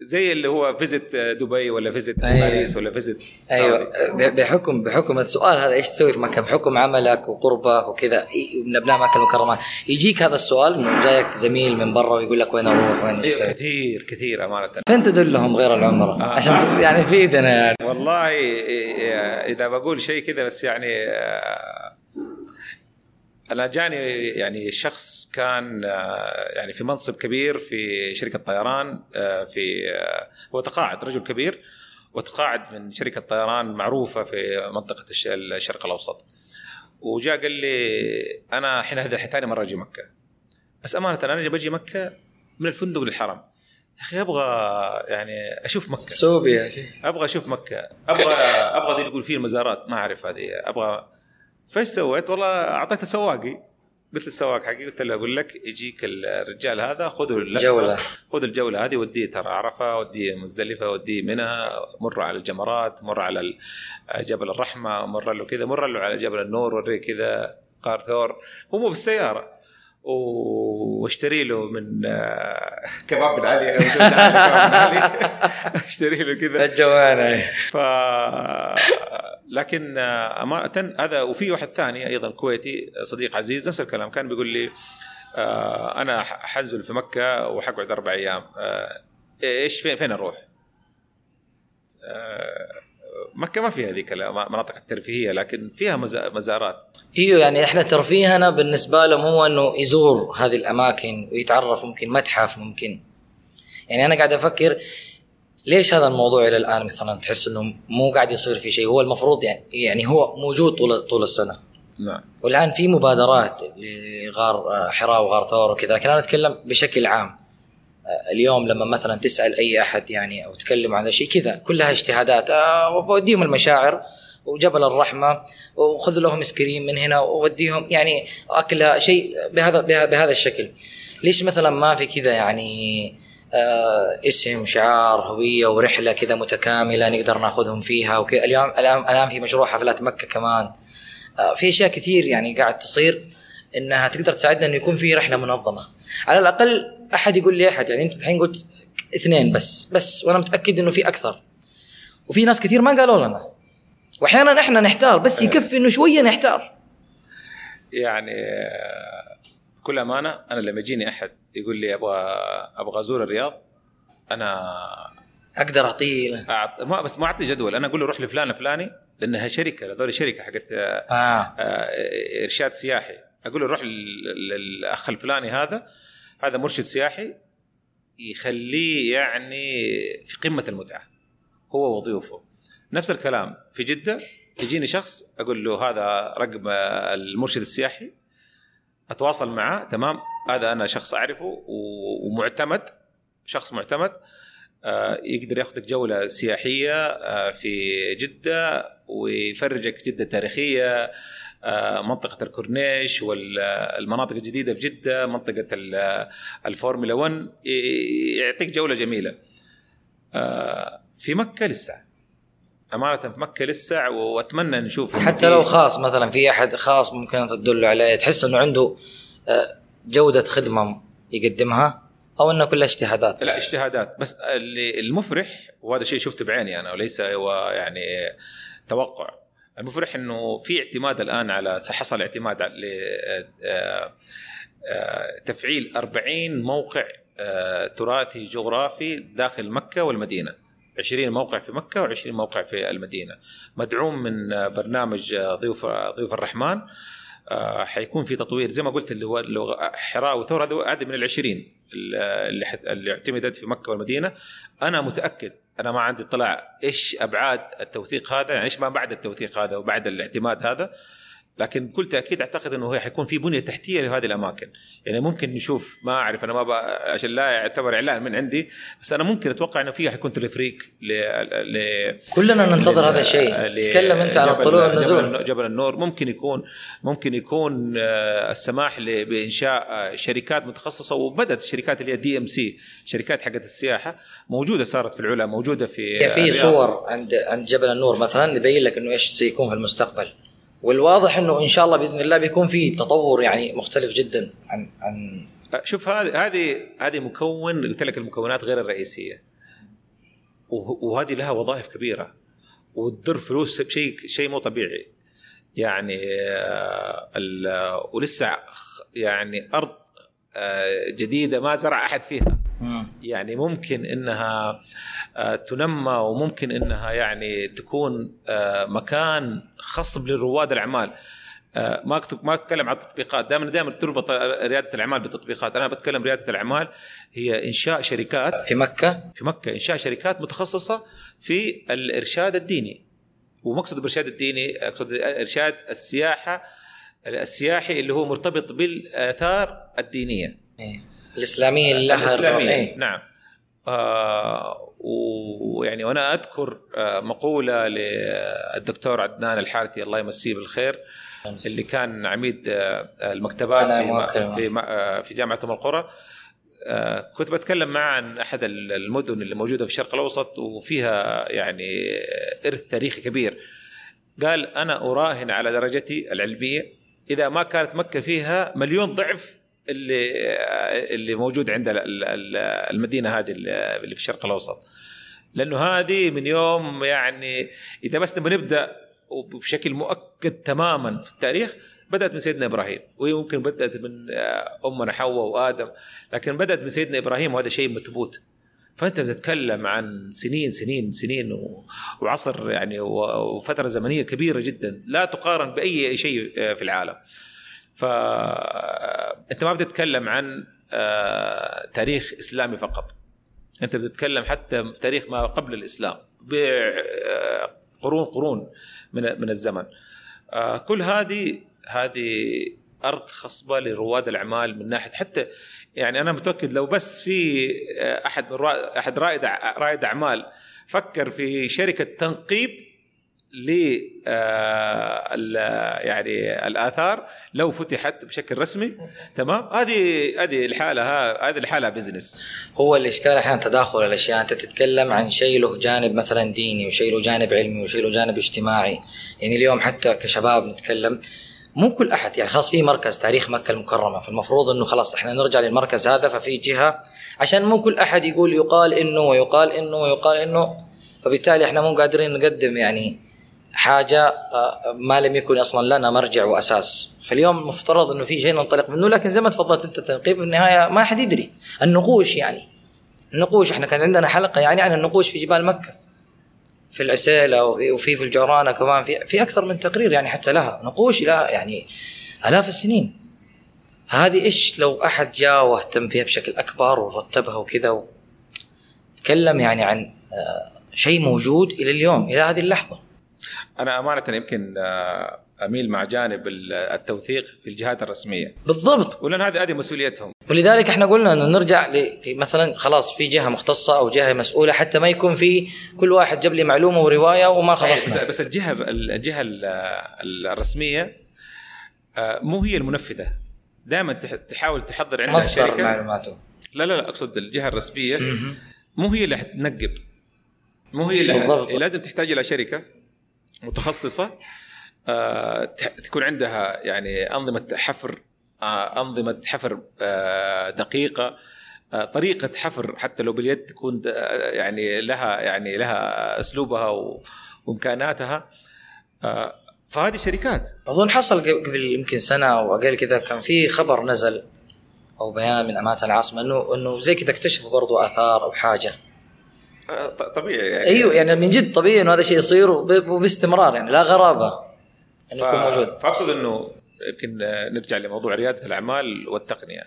زي اللي هو visit دبي ولا visit أيوة. باريس ولا visit أيوه. بحكم بحكم السؤال هذا إيش تسوي في مكة؟ بحكم عملك وقربك وكذا من ابناء مكة المكرمة. يجيك هذا السؤال انه جايك زميل من برا ويقول لك وين أروح؟ وين إيش أيوة كثير كثير أمانة. فين تدلهم غير العمرة؟ آه. عشان يعني فيدنا يعني. والله إذا بقول شيء كذا بس يعني آه، أنا جاني يعني شخص كان آه، يعني في منصب كبير في شركة طيران آه، في آه، هو تقاعد رجل كبير وتقاعد من شركة طيران معروفة في منطقة الش- الشرق الأوسط. وجاء قال لي أنا الحين هذا ثاني مرة أجي مكة. بس أمانة أنا بجي مكة من الفندق للحرم. يا أخي أبغى يعني أشوف مكة. سوبيا. شيء أبغى أشوف مكة. أبغى أبغى اللي يقول فيه المزارات. ما أعرف هذه. أبغى فايش سويت؟ والله أعطيته سواقي قلت للسواق حقي قلت له أقول لك يجيك الرجال هذا خذوا اللفة، جولة. خذ الجولة هذه وديه ترى عرفة وديه مزدلفة وديه منى مر على الجمرات مر على ال- جبل الرحمة مر له كذا مر له على جبل النور وريه كذا قار ثور هو مو بالسيارة واشتري له من آه، كباب بن علي. اشتري له كذا. الجوانه ف لكن امانه هذا وفي واحد ثاني أيضا كويتي صديق عزيز نفس الكلام كان بيقول لي آه، أنا حنزل في مكة وحقعد أربع أيام. آه، إيش فين فين أروح؟ مكة ما فيها ذيك المناطق الترفيهية لكن فيها مزا- مزارات. إيوه يعني إحنا ترفيهنا بالنسبة لهم هو إنه يزور هذه الأماكن ويتعرف ممكن متحف ممكن. يعني أنا قاعد أفكر ليش هذا الموضوع إلى الآن مثلا تحس إنه مو قاعد يصير في شيء؟ هو المفروض يعني يعني هو موجود طول طول السنة. نعم. والآن في مبادرات لغار حراء وغار ثور وكذا لكن أنا أتكلم بشكل عام. اليوم لما مثلا تسأل أي أحد يعني أو تكلم عن الشيء كذا كلها اجتهادات. آه، وبوديهم المشاعر وجبل الرحمة وخذ لهم سكرين من هنا ووديهم يعني اكله شيء بهذا بهذا الشكل. ليش مثلا ما في كذا يعني آه اسم شعار هوية ورحلة كذا متكاملة نقدر ناخذهم فيها وكذا؟ اليوم الان الآن في مشروع حفلات مكة كمان. آه، في أشياء كثير يعني قاعد تصير إنها تقدر تساعدنا إنه يكون في رحلة منظمة. على الأقل أحد يقول لي أحد يعني أنت الحين قلت اثنين بس بس وأنا متأكد إنه في أكثر. وفي ناس كثير ما قالوا لنا. واحيانا إحنا نحتار بس يكفي إنه شوية نحتار. يعني آه، بكل أمانة أنا لما يجيني أحد يقول لي أبغى أبغى أزور الرياض أنا أقدر أعطيه أعط... ما بس ما أعطي جدول أنا أقول له روح لفلان الفلاني لأنها شركة هذول شركة حقت آه، آه. آه، إرشاد سياحي. أقول له روح لل- للأخ الفلاني هذا هذا مرشد سياحي يخليه يعني في قمة المتعة هو وظيفه. نفس الكلام في جدة يجيني شخص أقول له هذا رقم المرشد السياحي أتواصل معاه تمام؟ هذا أنا شخص أعرفه ومعتمد شخص معتمد آه، يقدر ياخذك جولة سياحية آه، في جدة ويفرجك جدة تاريخية منطقة الكورنيش والمناطق الجديدة في جدة منطقة ال- الفورمولا 1 ي- يعطيك جولة جميلة. آه، في مكة لسه. أمانة في مكة لسه وأتمنى نشوف حتى لو خاص مثلا في أحد خاص ممكن تدل عليه تحس إنه عنده آه، جودة خدمة يقدمها أو إنه كلها اجتهادات. لا اجتهادات. بس اللي المفرح وهذا شيء شفته بعيني أنا وليس يعني توقع. المفرح إنه في اعتماد الآن على حصل اعتماد ل آه، آه، تفعيل 40 موقع تراثي جغرافي داخل مكة والمدينة. 20 موقع في مكة و20 موقع في المدينة. مدعوم من برنامج ضيوف ضيوف الرحمن. آه، حيكون في تطوير زي ما قلت اللي هو حراء وثور هذا من العشرين اللي اللي اعتمدت في مكة والمدينة. أنا متأكد أنا ما عندي اطلاع إيش أبعاد التوثيق هذا يعني إيش ما بعد التوثيق هذا وبعد الاعتماد هذا. لكن بكل تأكيد أعتقد إنه هي حيكون في بنية تحتية لهذه الأماكن. يعني ممكن نشوف ما أعرف أنا ما أبغى عشان لا يعتبر إعلان من عندي بس أنا ممكن أتوقع إنه فيها حيكون تلفريك ل, ل... كلنا ننتظر هذا الشيء. تكلم أنت عن الطلوع والنزول جبل, جبل النور. ممكن يكون ممكن يكون آه، السماح بإنشاء آه، شركات متخصصة وبدأت الشركات اللي هي DMC شركات حقت السياحة موجودة صارت في العلا موجودة في في صور عند عند جبل النور مثلا يبين لك إنه إيش سيكون في المستقبل. والواضح إنه إن شاء الله بإذن الله بيكون في تطور يعني مختلف جدا عن عن شوف هذه هذه هذه مكون قلت لك المكونات غير الرئيسية. وهذه لها وظائف كبيرة. وتدر فلوس بشيء شيء مو طبيعي. يعني آه، ولسه يعني أرض آه، جديدة ما زرع أحد فيها. يعني ممكن إنها آه، تنمى وممكن إنها يعني تكون آه، مكان خصب لرواد الأعمال. آه، ما ما أتكلم عن التطبيقات دائما دائما تربط ريادة الأعمال بالتطبيقات أنا بتكلم ريادة الأعمال هي إنشاء شركات في مكة؟ في مكة. إنشاء شركات متخصصة في الإرشاد الديني. ومقصد بالارشاد الديني أقصد إرشاد السياحة السياحي اللي هو مرتبط بالآثار الدينية. إيه. الإسلامية اللي لها الإسلامية إيه؟ نعم. آه ويعني وأنا أذكر آه مقولة للدكتور عدنان الحارثي الله يمسيه بالخير اللي كان عميد آه المكتبات في في, آه في جامعة أم القرى. كنت بتكلم معه عن أحد المدن اللي موجودة في الشرق الأوسط وفيها يعني إرث تاريخي كبير. قال أنا أراهن على درجتي العلمية إذا ما كانت مكة فيها مليون ضعف اللي اللي موجود عند المدينة هذه اللي في الشرق الأوسط. لأنه هذه من يوم يعني إذا بس نبغى نبدأ وبشكل مؤكد تماما في التاريخ بدأت من سيدنا إبراهيم. وهي ممكن بدأت من أمنا حواء وآدم لكن بدأت من سيدنا إبراهيم وهذا شيء مثبوت فأنت بتتكلم عن سنين سنين سنين وعصر يعني وفترة زمنية كبيرة جدا. لا تقارن بأي شيء في العالم. فانت ما بتتكلم عن آه، تاريخ إسلامي فقط. انت بتتكلم حتى في تاريخ ما قبل الإسلام بقرون قرون من من الزمن. آه، كل هذه هذه أرض خصبة لرواد الأعمال من ناحية حتى يعني أنا متأكد لو بس في آه، أحد من أحد رائد رائد أعمال فكر في شركة تنقيب ل آه، يعني الآثار لو فتحت بشكل رسمي تمام؟ هذه هذه الحالة هذه الحالة بزنس هو الإشكال أحيانا تداخل الأشياء. أنت تتكلم عن شيء له جانب مثلا ديني وشيء له جانب علمي وشيء له جانب اجتماعي. يعني اليوم حتى كشباب نتكلم مو كل أحد يعني خلاص في مركز تاريخ مكة المكرمة فالمفروض إنه خلاص إحنا نرجع للمركز هذا ففي جهة عشان مو كل أحد يقول يقال إنه ويقال إنه ويقال إنه فبالتالي إحنا مو قادرين نقدم يعني حاجة آه، ما لم يكن أصلا لنا مرجع وأساس. فاليوم مفترض إنه في شيء ننطلق منه لكن زي ما تفضلت أنت تنقيب في النهاية ما حد يدري. النقوش يعني. النقوش إحنا كان عندنا حلقة يعني عن النقوش في جبال مكة. في العسيلة وفي في الجورانه كمان. في في أكثر من تقرير يعني حتى لها. نقوش لها يعني آلاف السنين. فهذه إيش؟ لو أحد جاء واهتم فيها بشكل أكبر ورتبها وكذا تكلم يعني عن آه، شيء موجود إلى اليوم إلى هذه اللحظة. أنا أمانة يمكن آه، أميل مع جانب التوثيق في الجهات الرسمية. بالضبط. ولأن هذه هذه مسؤوليتهم. ولذلك إحنا قلنا إنه نرجع مثلا خلاص في جهة مختصة أو جهة مسؤولة حتى ما يكون في كل واحد جاب لي معلومة ورواية وما خلصنا. بس, بس الجهة الجهة الرسمية آه، مو هي المنفذة. دائما تحاول تحضر عندها مصدر معلوماته. لا لا لا أقصد الجهة الرسمية. مو هي اللي حتنقب. مو هي اللي بالضبط. لازم تحتاج إلى شركة. متخصصة آه، تكون عندها يعني أنظمة حفر آه، أنظمة حفر آه، دقيقة طريقة حفر حتى لو باليد تكون يعني لها يعني لها أسلوبها وإمكاناتها. فهذه شركات. أظن حصل قبل يمكن سنة أو أقل كذا كان في خبر نزل أو بيان من أمانة العاصمة إنه إنه زي كذا اكتشفوا برضو آثار أو ط- طبيعي يعني أيوه يعني من جد طبيعي إنه هذا الشيء يصير وب- وباستمرار يعني لا غرابة إنه يكون موجود فأقصد إنه يمكن نرجع لموضوع ريادة الأعمال والتقنية.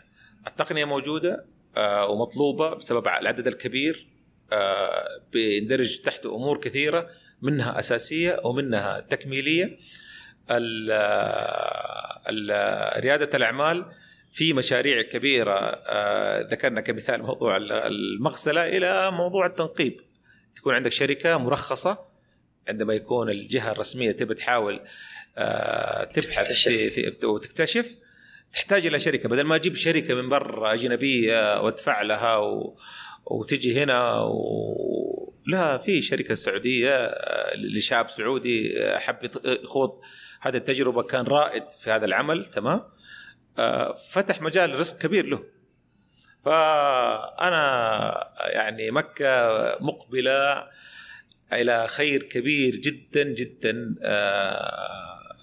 التقنية موجودة آه، ومطلوبة بسبب العدد الكبير آه، بيندرج تحته أمور كثيرة منها أساسية ومنها تكميلية. ال- آه، ال- ريادة الأعمال في مشاريع كبيرة آه، ذكرنا كمثال موضوع ال- المغسلة إلى موضوع التنقيب. تكون عندك شركة مرخصة عندما يكون الجهة الرسمية تبي تحاول آه، تبحث تكتشف. في, في وتكتشف تحتاج إلى شركة بدل ما أجيب شركة من برا أجنبية وأدفع لها و... وتجي هنا و... لا في شركة سعودية آه، لشاب سعودي حب يخوض هذه التجربة كان رائد في هذا العمل تمام فتح مجال رزق كبير له. فأنا يعني مكة مقبلة إلى خير كبير جدا جدا آه،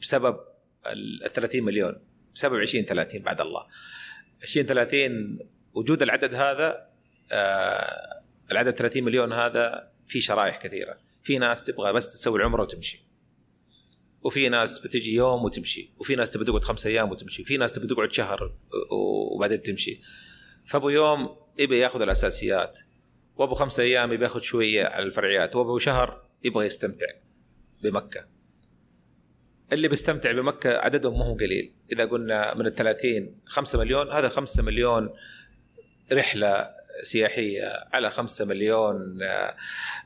بسبب ال 30 مليون. بسبب 20 30 بعد الله. 20 30 وجود العدد هذا آه، العدد 30 مليون هذا في شرائح كثيرة. في ناس تبغى بس تسوي العمره وتمشي. وفي ناس بتجي يوم وتمشي وفي ناس تبي تقعد خمسة أيام وتمشي في ناس تبي تقعد شهر وبعدين تمشي. فأبو يوم يبي ياخذ الأساسيات وأبو خمسة أيام يبي ياخذ شوية على الفرعيات وأبو شهر يبغى يستمتع بمكة. اللي بيستمتع بمكة عددهم مو قليل. إذا قلنا من ال 30 5 مليون هذا 5 مليون رحلة سياحيه على 5 مليون آه،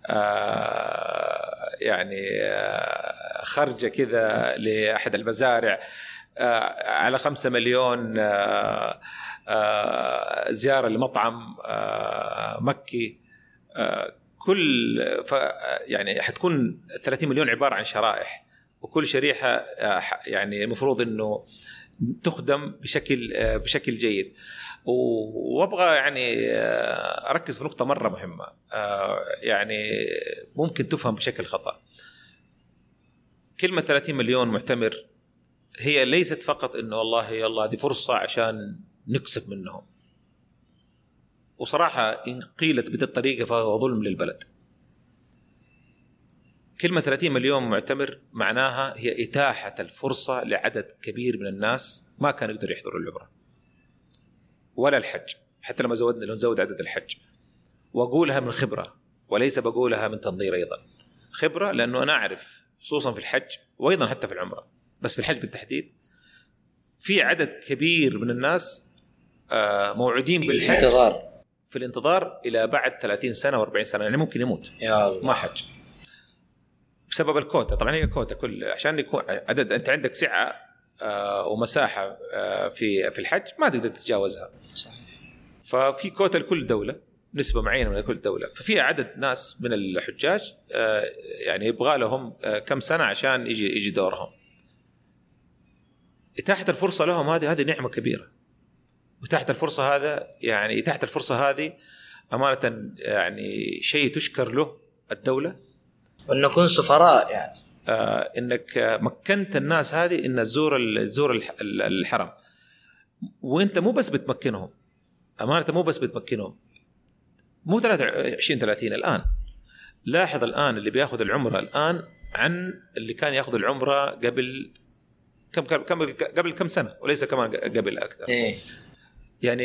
آه، يعني آه، خرجة كذا لأحد المزارع آه، على 5 مليون آه، آه، زيارة لمطعم آه، مكي آه، كل ف يعني حتكون 30 مليون عبارة عن شرائح وكل شريحة آه، ح- يعني المفروض إنه تخدم بشكل آه، بشكل جيد. وابغى يعني آه، أركز في نقطة مرة مهمة. آه، يعني ممكن تفهم بشكل خطأ. كلمة 30 مليون معتمر هي ليست فقط إنه والله يلا هذه فرصة عشان نكسب منهم. وصراحة إن قيلت بهذه الطريقة فهو ظلم للبلد. كلمة 30 مليون معتمر معناها هي إتاحة الفرصة لعدد كبير من الناس ما كانوا يقدروا يحضروا العمرة. ولا الحج حتى لما زودنا لو نزود عدد الحج. وأقولها من خبرة وليس بقولها من تنظير أيضا. خبرة لأنه أنا أعرف خصوصا في الحج وأيضا حتى في العمرة. بس في الحج بالتحديد في عدد كبير من الناس آه، موعودين بالحج انتظار في الانتظار إلى بعد 30 سنة و40 سنة يعني ممكن يموت. يا الله. ما حج. بسبب الكوتا. طبعا هي كوتا كل عشان يكون عدد أنت عندك سعة ومساحة آه، في في الحج ما تقدر تتجاوزها. صحيح. ففي كوتا لكل دولة نسبة معينة من كل دولة. ففي عدد ناس من الحجاج آه، يعني يبغى لهم آه، كم سنة عشان يجي يجي دورهم. اتاحه الفرصة لهم هذه هذه نعمة كبيرة. وتحت الفرصة هذا يعني تحت الفرصة هذه أمانة يعني شيء تشكر له الدولة. وان نكون سفراء يعني. آه، إنك آه، مكنت الناس هذه انها تزور تزور الح- ال- الحرم. وإنت مو بس بتمكنهم. أمانة مو بس بتمكنهم. مو 23 30 الآن. لاحظ الآن اللي بياخذ العمرة الآن عن اللي كان ياخذ العمرة قبل كم كم قبل كم سنة وليس كمان قبل أكثر. إيه. يعني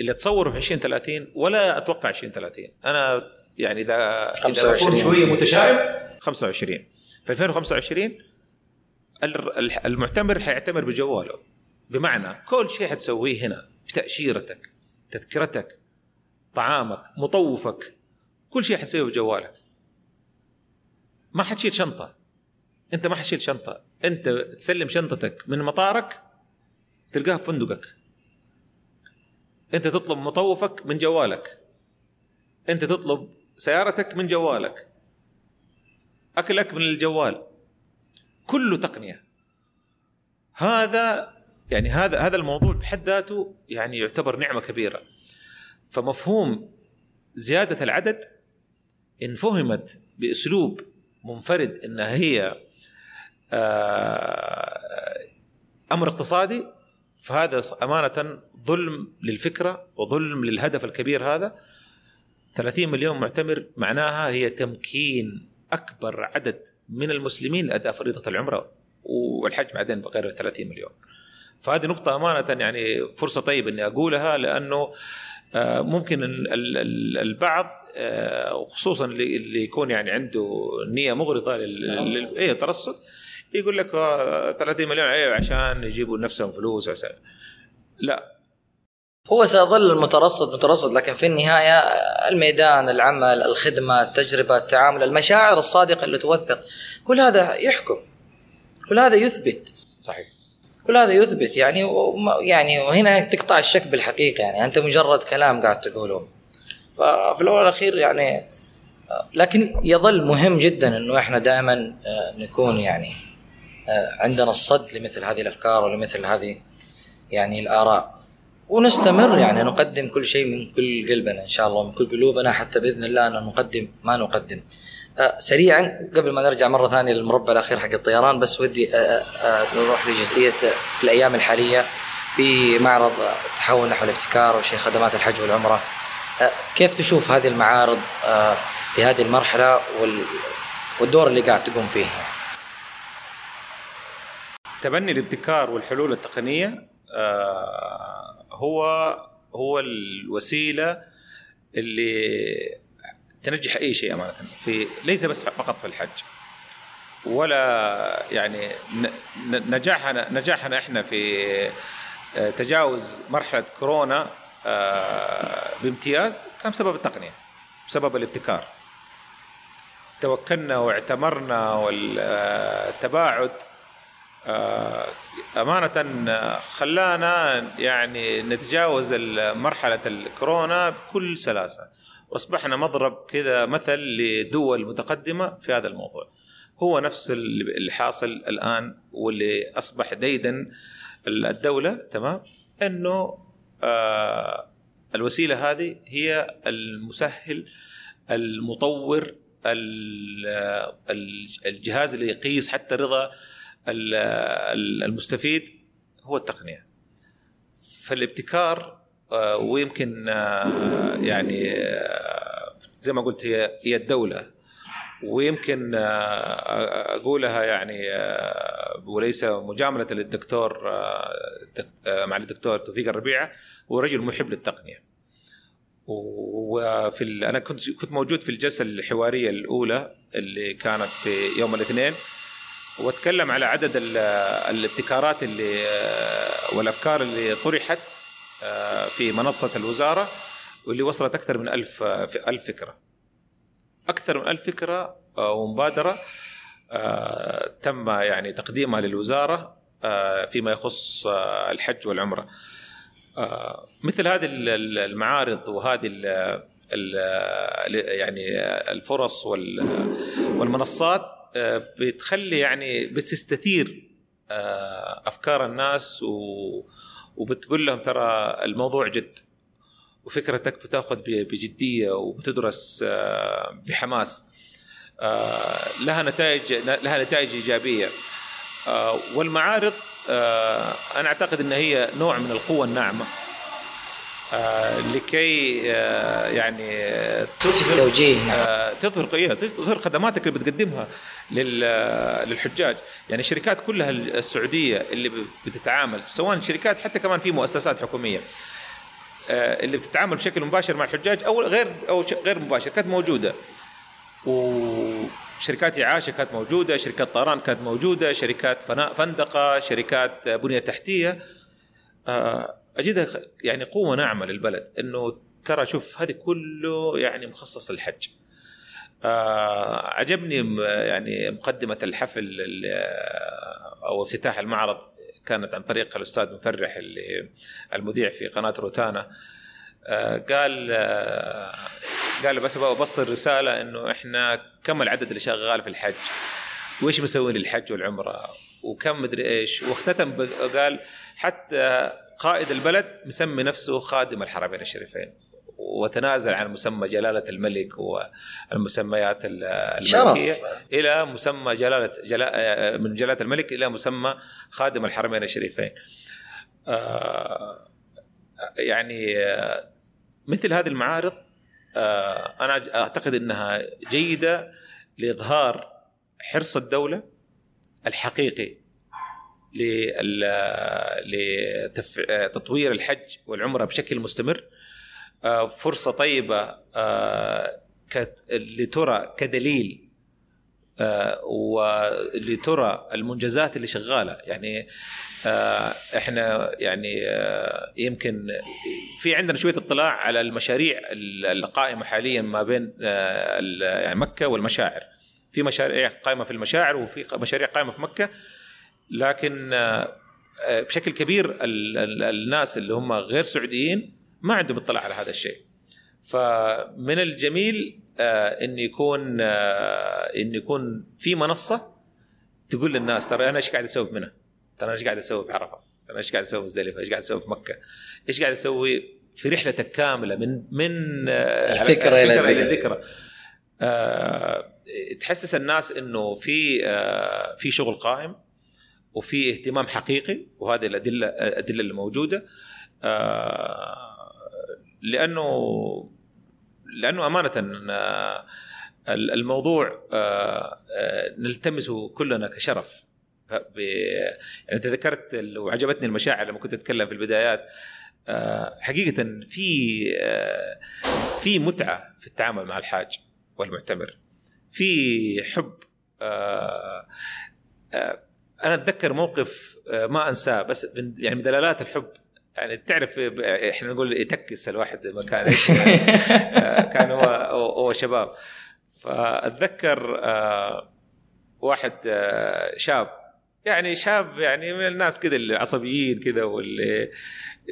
اللي تصوره في 20 30 ولا أتوقع 20 30 أنا يعني اذا إذا 25. بكون شوية متشائم 25 في 2025 ال- ال- المعتمر حيعتمر بجواله. بمعنى كل شيء حتسويه هنا تاشيرتك تذكرتك طعامك مطوفك كل شيء حتسويه بجوالك. ما حتشيل شنطة. أنت ما حتشيل شنطة. أنت تسلم شنطتك من مطارك تلقاها في فندقك. أنت تطلب مطوفك من جوالك. أنت تطلب سيارتك من جوالك. اكلك من الجوال. كله تقنية. هذا يعني هذا هذا الموضوع بحد ذاته يعني يعتبر نعمة كبيرة. فمفهوم زيادة العدد إن فهمت بأسلوب منفرد إنها هي آه، أمر اقتصادي فهذا أمانة ظلم للفكرة وظلم للهدف الكبير هذا. 30 مليون معتمر معناها هي تمكين أكبر عدد من المسلمين لأداء فريضة العمرة والحج بعدين بغير 30 مليون. فهذه نقطة أمانة يعني فرصة طيبة إني أقولها لأنه آه، ممكن البعض آه، وخصوصا اللي يكون يعني عنده نية مغرضة لل اي ترصد يقول لك 30 مليون أيوه عشان يجيبوا لنفسهم فلوس عشان. لا. هو سيظل المترصد مترصد لكن في النهاية الميدان العمل الخدمة التجربة التعامل المشاعر الصادقة اللي توثق كل هذا يحكم. كل هذا يثبت. صحيح. كل هذا يثبت. يعني يعني وهنا تقطع الشك بالحقيقة. يعني أنت مجرد كلام قاعد تقوله. ففي الأول والأخير يعني لكن يظل مهم جدا أنه إحنا دائما آه، نكون يعني آه، عندنا الصد لمثل هذه الأفكار ولمثل هذه يعني الآراء. ونستمر يعني نقدم كل شيء من كل قلبنا إن شاء الله من كل قلوبنا حتى بإذن الله أن نقدم ما نقدم. أه سريعا قبل ما نرجع مرة ثانية للمربع الأخير حق الطيران بس ودي أه أه نروح لجزئية في الأيام الحالية في معرض التحول نحو الابتكار وشيء خدمات الحج والعمرة. كيف تشوف هذه المعارض في هذه المرحلة والدور اللي قاعد تقوم فيه؟ تبني الابتكار والحلول التقنية هو هو الوسيلة اللي تنجح أي شيء أمانة. في ليس بس فقط في الحج ولا يعني نجاحنا نجاحنا إحنا في آه، تجاوز مرحلة كورونا آه، بامتياز كان بسبب التقنية بسبب الابتكار. توكلنا واعتمرنا والتباعد آه، أمانة خلانا يعني نتجاوز مرحلة الكورونا بكل سلاسة. وأصبحنا مضرب كذا مثل لدول متقدمة في هذا الموضوع. هو نفس اللي حاصل الآن واللي أصبح ديدا الدولة تمام؟ أنه آه الوسيلة هذه هي المسهل المطور الجهاز اللي يقيس حتى رضا المستفيد هو التقنية. فالابتكار آه، ويمكن آه، يعني آه، زي ما قلت هي هي الدولة. ويمكن أقولها يعني وليس مجاملة للدكتور مع الدكتور توفيق الربيعه هو رجل محب للتقنية. وفي أنا كنت كنت موجود في الجلسة الحوارية الأولى اللي كانت في يوم الاثنين. واتكلم على عدد الابتكارات اللي آه، والأفكار اللي طرحت آه، في منصة الوزارة واللي وصلت أكثر من ألف ألف فكرة. أكثر من ألف فكرة آه، ومبادرة تم يعني تقديمها للوزارة فيما يخص الحج والعمرة. مثل هذه المعارض وهذه يعني الفرص والمنصات آه، بتخلي يعني بتستثير آه، أفكار الناس و وبتقول لهم ترى الموضوع جد وفكرتك بتأخذ بجدية وبتدرس آه، بحماس لها نتائج لها نتائج إيجابية. والمعارض أنا أعتقد إن هي نوع من القوة الناعمة. آه، لكي آه، يعني تظهر توجيه آه، تظهر تظهر خدماتك اللي بتقدمها للحجاج. يعني الشركات كلها السعودية اللي بتتعامل سواء شركات حتى كمان في مؤسسات حكومية اللي بتتعامل بشكل مباشر مع الحجاج أو غير أو غير مباشر كانت موجودة. وشركات اعاشه كانت موجودة شركات طيران كانت موجودة شركات فناء فندقة شركات بنية تحتية. اجدها يعني قوة ناعمة للبلد إنه ترى شوف هذه كله يعني مخصص للحج. آه عجبني يعني مقدمة الحفل أو افتتاح المعرض كانت عن طريق الأستاذ مفرح اللي المذيع في قناة روتانا. آه، قال آه، قال بس بوصل رساله إنه إحنا كم العدد اللي شغال في الحج؟ وإيش مسوي للحج والعمرة؟ وكم مدري إيش؟ واختتم قال حتى قائد البلد مسمي نفسه خادم الحرمين الشريفين وتنازل عن مسمى جلالة الملك والمسميات ال- الملكية شرف إلى مسمى جلاله جلا من جلالة الملك إلى مسمى خادم الحرمين الشريفين. آه، يعني آه، مثل هذه المعارض آه، أنا أعتقد إنها جيدة لإظهار حرص الدولة الحقيقي لتطوير الحج والعمرة بشكل مستمر. آه، فرصة طيبة آه، لترى كدليل آه، ولترى المنجزات اللي شغالة. يعني إحنا يعني يمكن في عندنا شوية اطلاع على المشاريع القائمة حاليا ما بين يعني مكة والمشاعر. في مشاريع قائمة في المشاعر وفي مشاريع قائمة في مكة. لكن آه، بشكل كبير ال- ال- الناس اللي هم غير سعوديين ما عندهم اطلاع على هذا الشيء فمن الجميل آه، إن يكون آه، إن يكون في منصة تقول للناس ترى أنا إيش قاعد أسوي في منى؟ ترى أنا إيش قاعد أسوي في عرفة؟ ترى إيش قاعد أسوي في مزدلفه؟ إيش قاعد أسوي في مكة؟ إيش قاعد أسوي في رحلتك كاملة من من الفكرة إلى الذكرى. تحسس الناس إنه في في شغل قائم وفي اهتمام حقيقي وهذه الأدلة الأدلة اللي موجوده آه، لأنه لأنه أمانة الموضوع آه، آه، نلتمسه كلنا كشرف. يعني أنت ذكرت وعجبتني المشاعر لما كنت أتكلم في البدايات. حقيقة في في متعة في التعامل مع الحاج والمعتمر. في حب أنا أتذكر موقف آه، ما أنساه بس يعني من دلالات الحب. يعني تعرف آه، إحنا نقول يتكس الواحد مكان آه، كان هو هو شباب. فأتذكر واحد شاب. يعني شاب يعني من الناس كذا العصبيين كذا واللي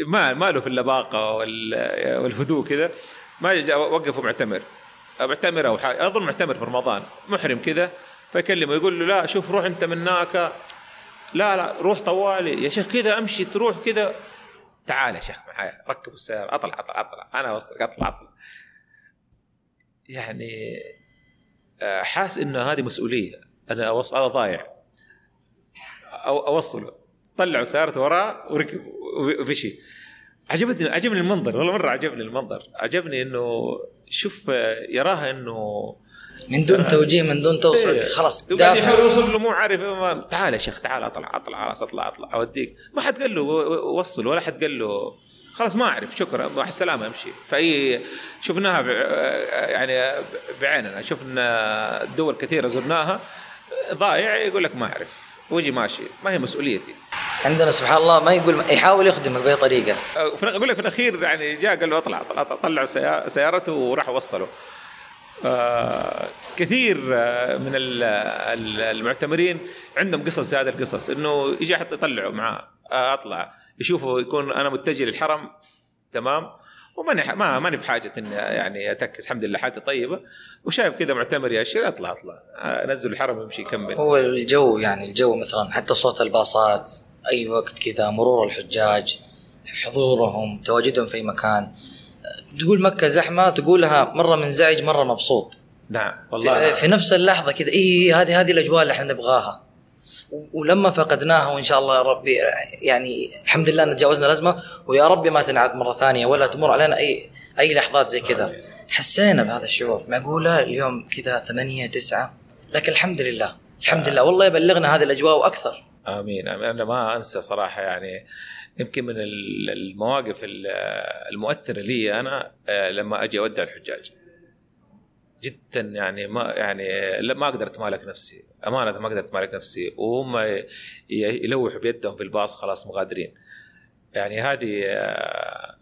ما ما له في اللباقة وال- والهدوء كذا ما وقفوا معتمر. معتمر أو حاجة أظن معتمر في رمضان. محرم كذا فيكلمه يقول له لا شوف روح أنت من هناك. لا لا روح طوالي. يا شيخ كذا أمشي تروح كذا. تعال يا شيخ معايا ركبوا السيارة. أطلع أطلع أطلع. أنا أوصلك أطلع أطلع. يعني آه، حاس انه هذه مسؤولية. أنا أوص... أنا ضايع. أو اوصله طلعوا سيارته وراه وركب ومشي. عجبتني عجبني المنظر والله مرة عجبني المنظر. عجبني إنه شوف آه، يراها إنه من دون توجيه من دون توصل إيه. خلاص وقاعد. يحاول يوصل له مو عارف ما- تعال يا شيخ تعال اطلع اطلع خلاص اطلع اطلع اوديك. ما حد قال له وصل ولا حد قال له. خلاص ما اعرف شكرا مع السلامة امشي. فأي شفناها ب- يعني بعيننا شفنا دول كثيرة زرناها. ضايع يقول لك ما اعرف. وجي ماشي ما هي مسؤوليتي. عندنا سبحان الله ما يقول يحاول يخدمك باي طريقة. في- أقول لك في الأخير يعني جاء قال له اطلع اطلع, أطلع سيارته وراح وصلوا آه، كثير آه، من ال- ال- المعتمرين عندهم قصص زي هذه القصص إنه يجي أحد يطلعه معاه آه، أطلع يشوفوا يكون أنا متجه للحرم تمام؟ وماني ما ماني بحاجة إني يعني أتكس الحمد لله حالتي طيبة. وشايف كذا معتمر ياشر أطلع أطلع آه، أنزل الحرم ويمشي يكمل. هو الجو يعني الجو مثلا حتى صوت الباصات أي وقت كذا مرور الحجاج حضورهم تواجدهم في مكان. تقول مكة زحمة تقولها مرة منزعج مرة مبسوط. نعم. في, والله في نفس اللحظة كذا اي هذه هذه الأجواء اللي إحنا نبغاها. ولما فقدناها وإن شاء الله يا ربي يعني الحمد لله إن تجاوزنا الأزمة ويا ربي ما تنعاد مرة ثانية ولا تمر علينا اي أي لحظات زي كذا. حسينا بهذا الشعور. معقولة اليوم كذا ثمانية تسعة؟ لكن الحمد لله الحمد لله. والله يبلغنا هذه الأجواء وأكثر امين آمين. أنا ما أنسى صراحة يعني يمكن من ال- المواقف ال- المؤثرة لي أنا آه، لما أجي أودع الحجاج. جدا يعني ما يعني ما قدرت مالك نفسي. أمانة ما قدرت مالك نفسي. وهم يلوحوا بيدهم في الباص خلاص مغادرين. يعني هذه آه،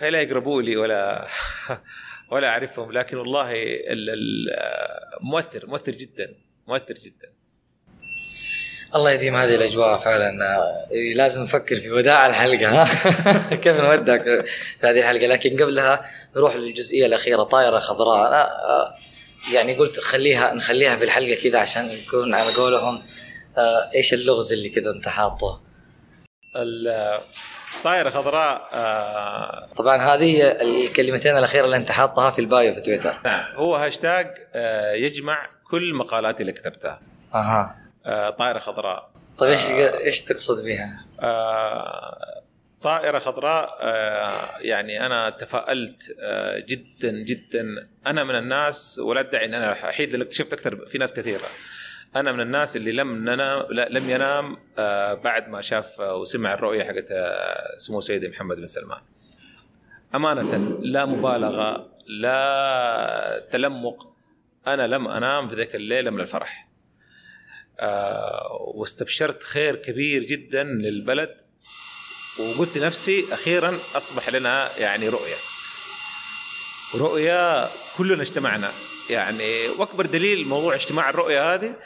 لا يقربوا لي ولا ولا أعرفهم. لكن والله ال- ال- آه، مؤثر مؤثر جدا مؤثر جدا. الله يديم هذه الأجواء فعلا. آه، لازم نفكر في وداع الحلقة ها؟ كيف نودعك في هذه الحلقة؟ لكن قبلها نروح للجزئية الأخيرة طائرة خضراء. أنا آه، يعني قلت خليها نخليها في الحلقة كذا عشان يكون على قولهم. آه، إيش اللغز اللي كذا أنت حاطه؟ الطائره خضراء آه، طبعا هذه الكلمتين الأخيرة اللي أنت حاطها في ال bio في تويتر. نعم هو هاشتاج آه، يجمع كل مقالاتي اللي كتبتها. أها. آه، طائرة خضراء. طيب إيش إيش تقصد بها؟ آه، طائرة خضراء آه، يعني أنا تفائلت آه، جدا جدا. أنا من الناس ولا أدعي أن أنا وحيد لأن اكتشفت أكثر في ناس كثيرة. أنا من الناس اللي لم ننام لم ينام آه، بعد ما شاف آه، وسمع الرؤية حقت آه، سمو سيدي محمد بن سلمان. أمانة لا مبالغة لا تلمق. أنا لم أنام في ذاك الليلة من الفرح. آه، واستبشرت خير كبير جدا للبلد وقلت لنفسي أخيرا أصبح لنا يعني رؤية. رؤية كلنا اجتمعنا. يعني وأكبر دليل موضوع اجتماع الرؤية هذه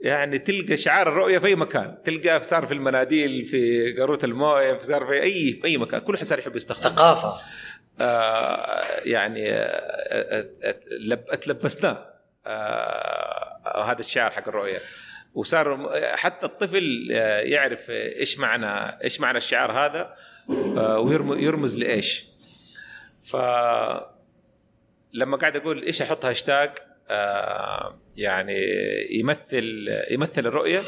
يعني تلقى شعار الرؤية في أي مكان. تلقاه صار في المناديل في قاروره الموية في صار في اي في أي مكان. كل واحد صار يحب يستخدم ثقافة. آه، يعني آه، آه، آه، لب- أتلبسناه. آه، هذا الشعار حق الرؤية. وصار حتى الطفل آه، يعرف إيش معنى إيش معنى الشعار هذا آه، ويرم- يرمز لإيش. ف لما قاعد أقول إيش أحط هاشتاج آه، يعني يمثل يمثل الرؤية.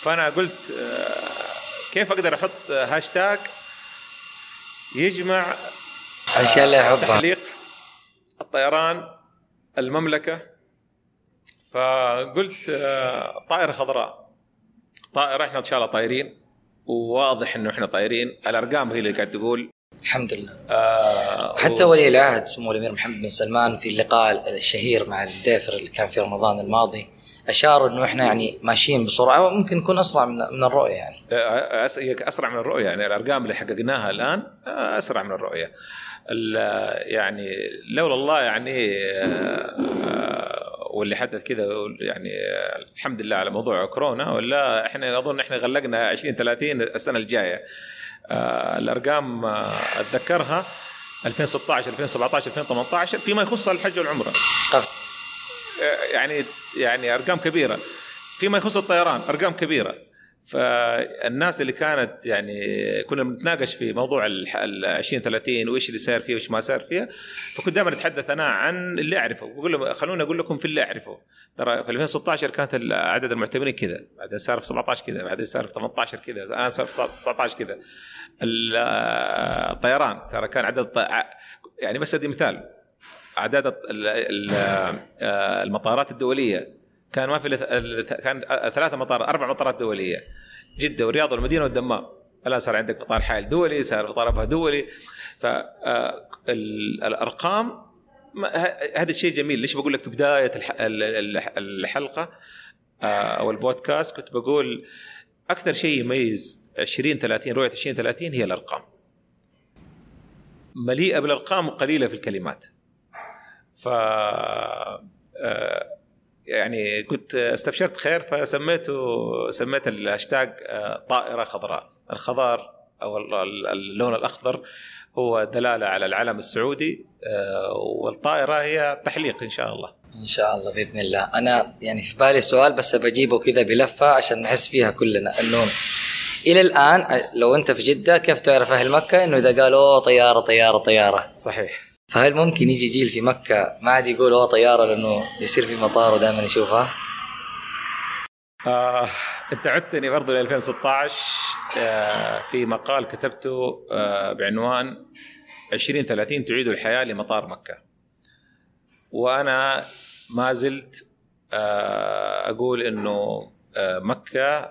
فأنا قلت آه، كيف أقدر أحط هاشتاج يجمع الاشياء اللي احبها تحليق الطيران المملكة فقلت آه، طائرة خضراء. طائرة إحنا إن شاء الله طايرين. وواضح إنه إحنا طايرين. الأرقام هي اللي قاعد تقول. الحمد لله. آه حتى و- ولي العهد سمو الأمير محمد بن سلمان في اللقاء الشهير مع المديفر اللي كان في رمضان الماضي اشار إنه إحنا يعني ماشيين بسرعة وممكن نكون أسرع من من الرؤية يعني. آه، هي أسرع من الرؤية يعني. الأرقام اللي حققناها الآن آه، أسرع من الرؤية. ال- يعني لولا الله يعني آه، آه، واللي حدث كذا يعني آه، الحمد لله على موضوع كورونا ولا إحنا أظن إحنا غلقنا 20 30 السنة الجاية. آه، الأرقام آه، أتذكرها 2016 2017 2018 فيما يخص الحج والعمرة. قف- يعني يعني أرقام كبيرة. فيما يخص الطيران أرقام كبيرة. فالناس اللي كانت يعني كنا بنتناقش في موضوع ال 20 30 وإيش اللي صار فيه وإيش ما صار فيها فكنت دائما أتحدث أنا عن اللي أعرفه بقول لهم خلوني أقول لكم في اللي أعرفه. ترى في 2016 كانت عدد المعتمرين كذا بعدين صار في 17 كذا بعدين صار في 18 كذا الآن صار في 19 كذا. ال- الطيران ترى كان عدد يعني بس أدي مثال. أعداد آه، المطارات الدولية كان ما في ال- كان ثلاثة مطار أربع مطارات دولية. جدة والرياض والمدينة والدمام. الآن صار عندك مطار حائل دولي صار مطار أبها دولي. فالارقام هذا الشيء جميل. ليش بقول لك في بداية الح- ال- ال- الحلقة؟ آه، أو البودكاست كنت بقول أكثر شيء يميز 20 30 رؤية 20 30 هي الأرقام. مليئة بالأرقام وقليلة في الكلمات. ف آه، يعني كنت استبشرت خير فسميته سميت الهاشتاج آه، طائرة خضراء. الخضار أو ال- ال- اللون الأخضر هو دلالة على العلم السعودي آه، والطائرة هي تحليق إن شاء الله. إن شاء الله بإذن الله. أنا يعني في بالي سؤال بس بجيبه كذا بلفة عشان نحس فيها كلنا. إنه إلى الآن لو أنت في جدة كيف تعرف أهل مكة؟ إنه إذا قالوا طيارة طيارة طيارة. صحيح. فهل ممكن يجي جيل في مكة ما عاد يقول أوه طيارة لأنه يصير في مطار ودائما يشوفها؟ آه، أنت عدتني برضو ل 2016 آه، في مقال كتبته آه، بعنوان 2030 تعيد الحياة لمطار مكة. وأنا ما زلت آه، أقول إنه آه، مكة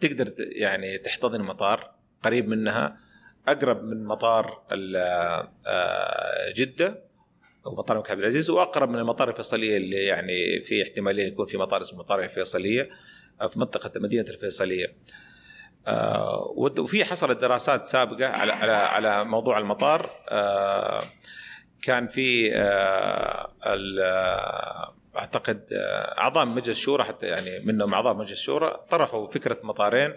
تقدر يعني تحتضن مطار قريب منها أقرب من مطار آه، جدة أو مطار الملك عبد العزيز وأقرب من المطار الفيصلية اللي يعني في احتمالية يكون في مطار اسمه مطار الفيصلية في منطقة مدينة الفيصلية. آه، وفي حصلت دراسات سابقة على على على موضوع المطار آه، كان في أعتقد أعضاء مجلس الشورى حتى يعني منهم أعضاء مجلس الشورى طرحوا فكرة مطارين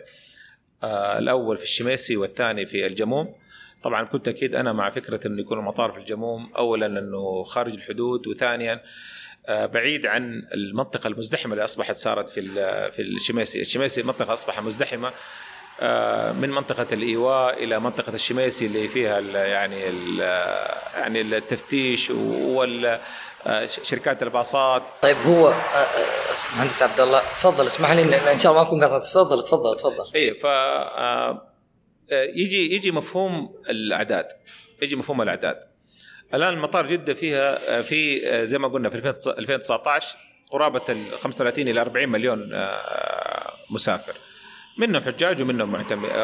الأول في الشميسي والثاني في الجموم. طبعا كنت أكيد أنا مع فكرة إنه يكون المطار في الجموم اولا انه خارج الحدود وثانيا آه، بعيد عن المنطقة المزدحمة اللي أصبحت صارت في في الشميسي، الشميسي منطقة اصبحت مزدحمة آه، من منطقة الإيواء إلى منطقة الشميسي اللي فيها ال يعني ال يعني التفتيش شركات الباصات طيب هو مهندس عبد الله تفضل اسمح لي ان شاء الله ما اكون قاطعت تفضل تفضل تفضل اي ف يجي يجي مفهوم الاعداد يجي مفهوم الاعداد الان المطار جده فيها في زي ما قلنا في 2019 قرابه ال 35 إلى 40 مليون مسافر منهم حجاج ومنهم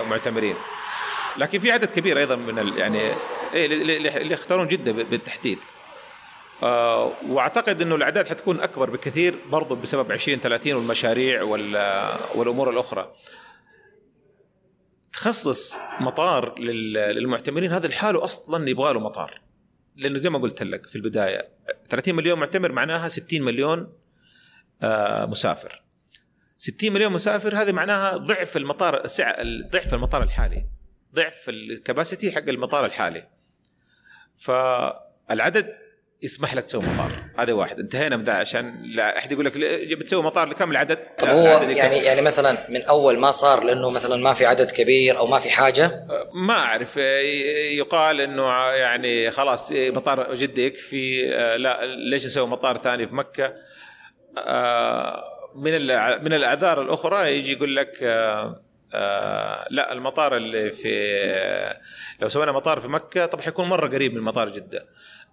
معتمرين لكن في عدد كبير أيضا من يعني إيه، اللي يختارون جده بالتحديد آه واعتقد إنه الأعداد حتكون أكبر بكثير برضو بسبب 20 30 والمشاريع والأمور الأخرى. تخصص مطار للمعتمرين هذا لحاله أصلا يبغى له مطار. لأنه زي ما قلت لك في البداية 30 مليون معتمر معناها 60 مليون آه مسافر. 60 مليون مسافر هذه معناها ضعف المطار ضعف المطار الحالي ضعف الكباسيتي حق المطار الحالي. فالعدد يسمح لك تسوي مطار. هذا واحد. انتهينا من ذا عشان لا أحد يقول لك بتسوي مطار لكم العدد. طب هو يعني يعني مثلا من أول ما صار لأنه مثلا ما في عدد كبير أو ما في حاجة؟ ما أعرف. يقال إنه يعني خلاص مطار جدة يكفي. لا ليش نسوي مطار ثاني في مكة؟ من من الأعذار الأخرى يجي يقول لك لا المطار اللي في لو سوينا مطار في مكة طب حيكون مرة قريب من مطار جدة.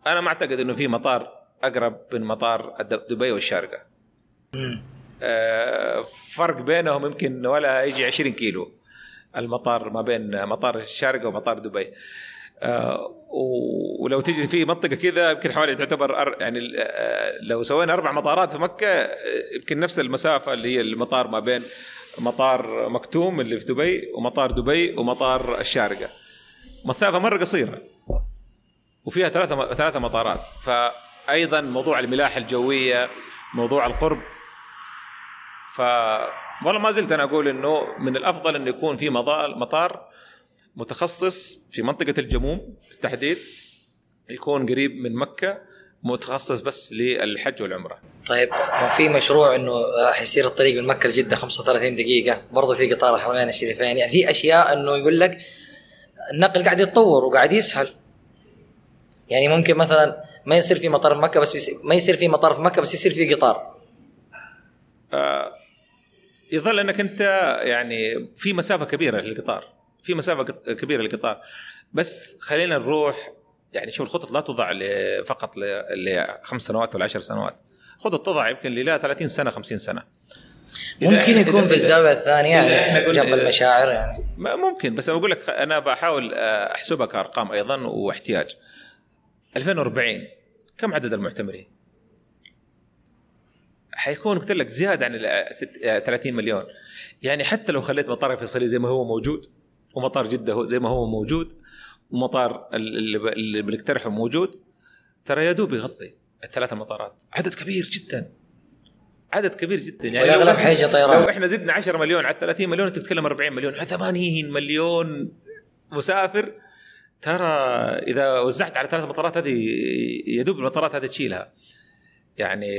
أنا ما أعتقد إنه في مطار أقرب من مطار دبي والشارقة. آه فرق بينهم يمكن ولا يجي 20 كيلو المطار ما بين مطار الشارقة ومطار دبي. آه ولو تجي في منطقة كذا يمكن حوالي تعتبر يعني آه لو سوينا أربع مطارات في مكة يمكن نفس المسافة اللي هي المطار ما بين مطار مكتوم اللي في دبي ومطار دبي ومطار الشارقة. مسافة مرة قصيرة. وفيها ثلاثة ثلاثة مطارات. فأيضا موضوع الملاحة الجوية موضوع القرب. ف والله ما زلت أنا أقول إنه من الأفضل إنه يكون في مطار متخصص في منطقة الجموم بالتحديد يكون قريب من مكة متخصص بس للحج والعمرة. طيب في مشروع إنه حيصير الطريق من مكة لجدة 35 دقيقة؟ برضه في قطار الحرمين الشريفين يعني في أشياء إنه يقول لك النقل قاعد يتطور وقاعد يسهل. يعني ممكن مثلا ما يصير في مطار في مكة بس ما يصير في مطار في مكة بس يصير في قطار. آه يظل أنك أنت يعني في مسافة كبيرة للقطار. في مسافة كبيرة للقطار. بس خلينا نروح يعني شوف الخطط لا توضع فقط لخمس سنوات ولا عشر سنوات. خطط توضع يمكن ل 30 سنة 50 سنة. ممكن يكون في الزاوية الثانية يعني جنب المشاعر يعني. ممكن بس بقول لك أنا بحاول آه، احسبها كارقام أيضا وإحتياج. 2040 كم عدد المعتمرين؟ حيكون قلت لك زيادة عن 30 مليون. يعني حتى لو خليت مطار الفيصليه زي ما هو موجود ومطار جدة زي ما هو موجود ومطار اللي بنقترحه موجود ترى يا دوب يغطي الثلاث مطارات. عدد كبير جدا. عدد كبير جدا. يعني والأغلب حيجي طيران. لو إحنا زدنا 10 مليون على 30 مليون أنت تتكلم 40 مليون. 80 مليون مسافر ترى إذا وزعت على ثلاث مطارات هذه يدوب المطارات هذه تشيلها. يعني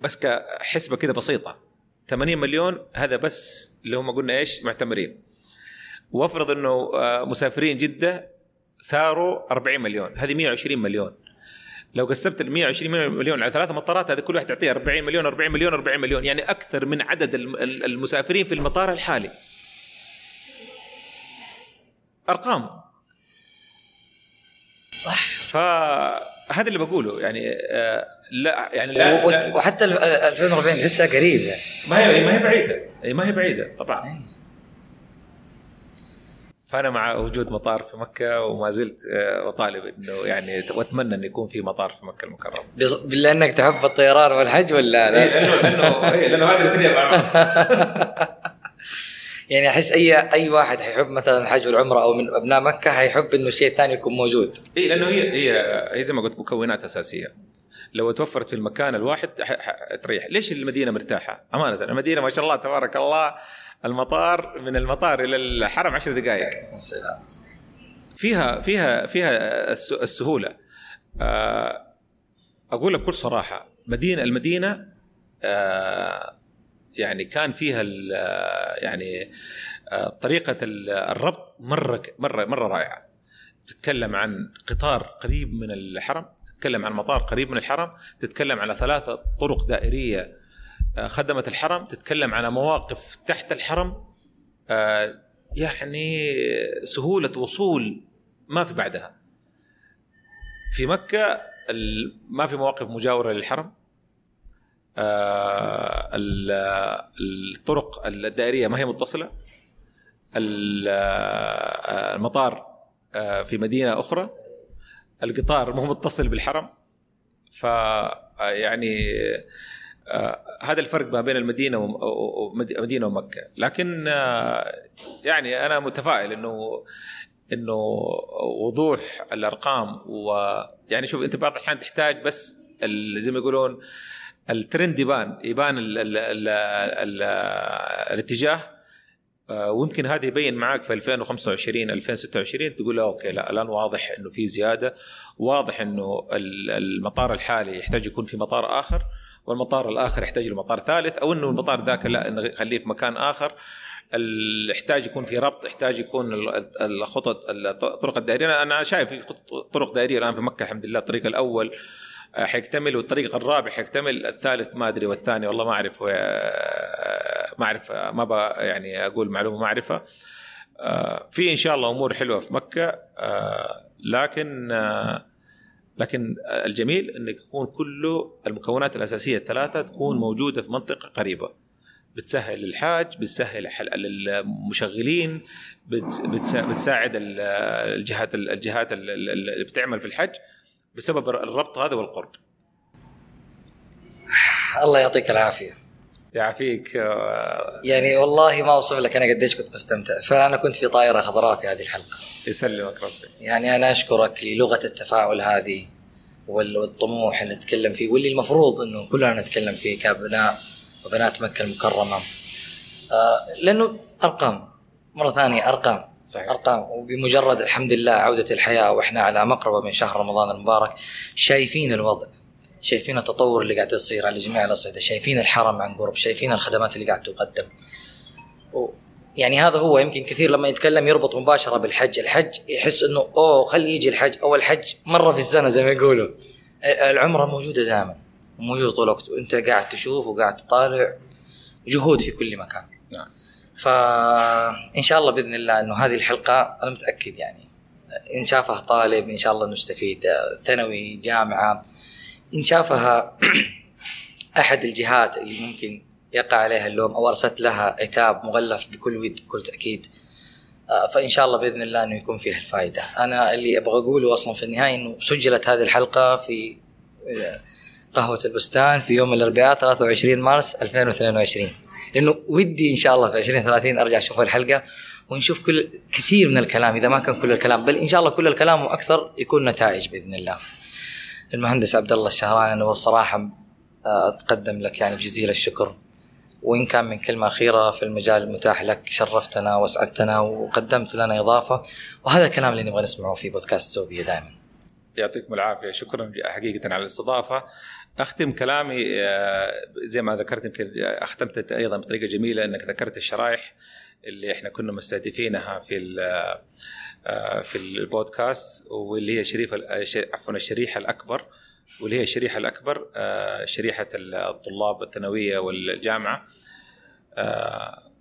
بس كحسبة كذا بسيطة. 80 مليون هذا بس اللي هم قلنا إيش؟ معتمرين. وافرض إنه مسافرين جدة صاروا 40 مليون. هذه 120 مليون. لو قسمت ال 120 مليون على ثلاث مطارات هذه كل واحد تعطيه 40 مليون 40 مليون 40 مليون. يعني أكثر من عدد المسافرين في المطار الحالي. أرقام. صح. فهذا اللي بقوله يعني آه لا يعني لا, لا. وحتى 2040 لسه قريب يعني. ما هي ما هي بعيدة ما هي بعيدة طبعا. أي. فأنا مع وجود مطار في مكة وما زلت آه، أطالب إنه يعني وأتمنى انه يكون في مطار في مكة المكرمة. لانك تحب الطيران والحج ولا لا؟ إيه لأنه لأنه إيه لأنه هذه الاثنين يعني أحس اي أي واحد حيحب مثلا الحج والعمرة أو من أبناء مكة حيحب إنه الشيء الثاني يكون موجود. اي لأنه هي هي هي زي ما قلت مكونات أساسية. لو توفرت في المكان الواحد تريح ليش المدينة مرتاحة؟ أمانة المدينة ما شاء الله تبارك الله المطار من المطار إلى الحرم عشر دقائق السلام. فيها فيها فيها السهولة. آه، أقول بكل صراحة مدينه المدينة آه، يعني كان فيها يعني آه، طريقة الربط مرة مرة مرة رائعة. تتكلم عن قطار قريب من الحرم تتكلم عن مطار قريب من الحرم تتكلم على ثلاثة طرق دائرية خدمت الحرم تتكلم على مواقف تحت الحرم يعني سهولة وصول ما في بعدها. في مكة ما في مواقف مجاورة للحرم. آه، الطرق الدائرية ما هي متصلة. آه، المطار آه، في مدينة أخرى. القطار مو متصل بالحرم. ف يعني هذا الفرق ما بين المدينة ومدينه ومكة. لكن يعني أنا متفائل إنه إنه وضوح الأرقام ويعني شوف أنت بعض الأحيان تحتاج بس زي ما يقولون الترند يبان يبان ال ال ال ال الاتجاه آه، ويمكن هذا يبين معك في 2025 2026 تقول أوكي لا الآن واضح إنه في زيادة واضح إنه المطار الحالي يحتاج يكون في مطار آخر والمطار الآخر يحتاج لمطار ثالث أو إنه المطار ذاك لا نخليه في مكان آخر. يحتاج يكون في ربط يحتاج يكون الخطط الطرق الدائرية. أنا شايف في طرق دائرية الآن في مكة الحمد لله الطريق الأول حيكتمل والطريق الرابع حيكتمل الثالث ما أدري والثاني والله ما أعرف آه، ما أعرف آه، ما يعني أقول معلومة ما أعرفها. في إن شاء الله أمور حلوة في مكة لكن لكن الجميل إنك يكون كله المكونات الأساسية الثلاثة تكون موجودة في منطقة قريبة. بتسهل للحاج بتسهل للمشغلين بتساعد الجهات الجهات اللي بتعمل في الحج. بسبب الربط هذا والقرب. الله يعطيك العافية. يعافيك يعني والله ما أوصف لك أنا قديش كنت مستمتع. فأنا كنت في طائرة خضراء في هذه الحلقة. يسلمك ربي. يعني أنا أشكرك للغة التفاعل هذه والطموح اللي نتكلم فيه واللي المفروض إنه كلنا نتكلم فيه كأبناء وبنات مكة المكرمة. آه لأنه أرقام مرة ثانية أرقام. صحيح. أرقام. وبمجرد الحمد لله عودة الحياة وإحنا على مقربة من شهر رمضان المبارك شايفين الوضع شايفين التطور اللي قاعد يصير على جميع الأصعدة شايفين الحرم عن قرب شايفين الخدمات اللي قاعد تقدم. و يعني هذا هو. يمكن كثير لما يتكلم يربط مباشرة بالحج. الحج يحس إنه أوه خلي يجي الحج. أو الحج مرة في السنة زي ما يقولوا. العمرة موجودة دائما موجودة طول الوقت. وأنت قاعد تشوف وقاعد تطالع جهود في كل مكان. فإن شاء الله بإذن الله إنه هذه الحلقة أنا متأكد يعني إن شافها طالب إن شاء الله نستفيد ثانوي جامعة إن شافها أحد الجهات اللي ممكن يقع عليها اللوم أو أرسلت لها عتاب مغلف بكل ود بكل تأكيد آه، فإن شاء الله بإذن الله إنه يكون فيها الفائدة. أنا اللي أبغى أقوله أصلا في النهاية إنه سجلت هذه الحلقة في آه، قهوة البستان في يوم الأربعاء 23 مارس 2022 لأنه ودي إن شاء الله في 2030 أرجع أشوف الحلقة ونشوف كل كثير من الكلام إذا ما كان كل الكلام بل إن شاء الله كل الكلام وأكثر يكون نتائج بإذن الله. المهندس عبد الله الشهراني أنا والصراحة أتقدم لك يعني بجزيل الشكر وإن كان من كلمة أخيرة في المجال المتاح لك شرفتنا وأسعدتنا وقدمت لنا إضافة وهذا الكلام اللي نبغى نسمعه في بودكاست سوبيا دائما. يعطيكم العافية شكرا حقيقه على الاستضافة أختم كلامي آه، زي ما ذكرت يمكن أختمت أيضا بطريقة جميلة إنك ذكرت الشرائح اللي إحنا كنا مستهدفينها في آه، في البودكاست واللي هي شريف عفوا الشريحة الأكبر واللي هي الشريحة الأكبر آه، شريحة الطلاب الثانوية والجامعة.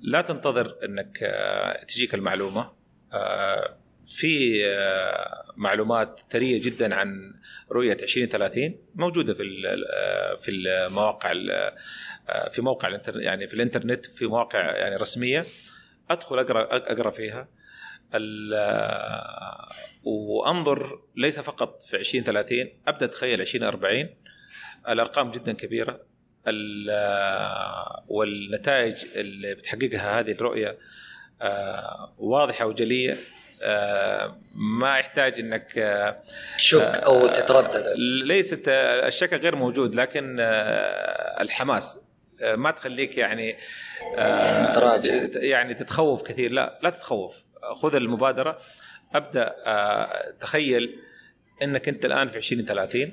لا تنتظر إنك تجيك المعلومة. في آه، معلومات ثرية جدا عن رؤية 2030 موجودة في آه، في المواقع آه، في موقع يعني في الانترنت في مواقع يعني رسمية. أدخل أقرأ أقرأ فيها. وأنظر ليس فقط في 2030 أبدأ أتخيل 2040 الأرقام جدا كبيرة. والنتائج اللي بتحققها هذه الرؤية واضحة وجلية. ما يحتاج إنك تشك أو تتردد. ليست الشك غير موجود لكن الحماس ما تخليك يعني متراجع. يعني تتخوف كثير. لا لا تتخوف. خذ المبادرة. أبدأ تخيل إنك أنت الآن في 20 30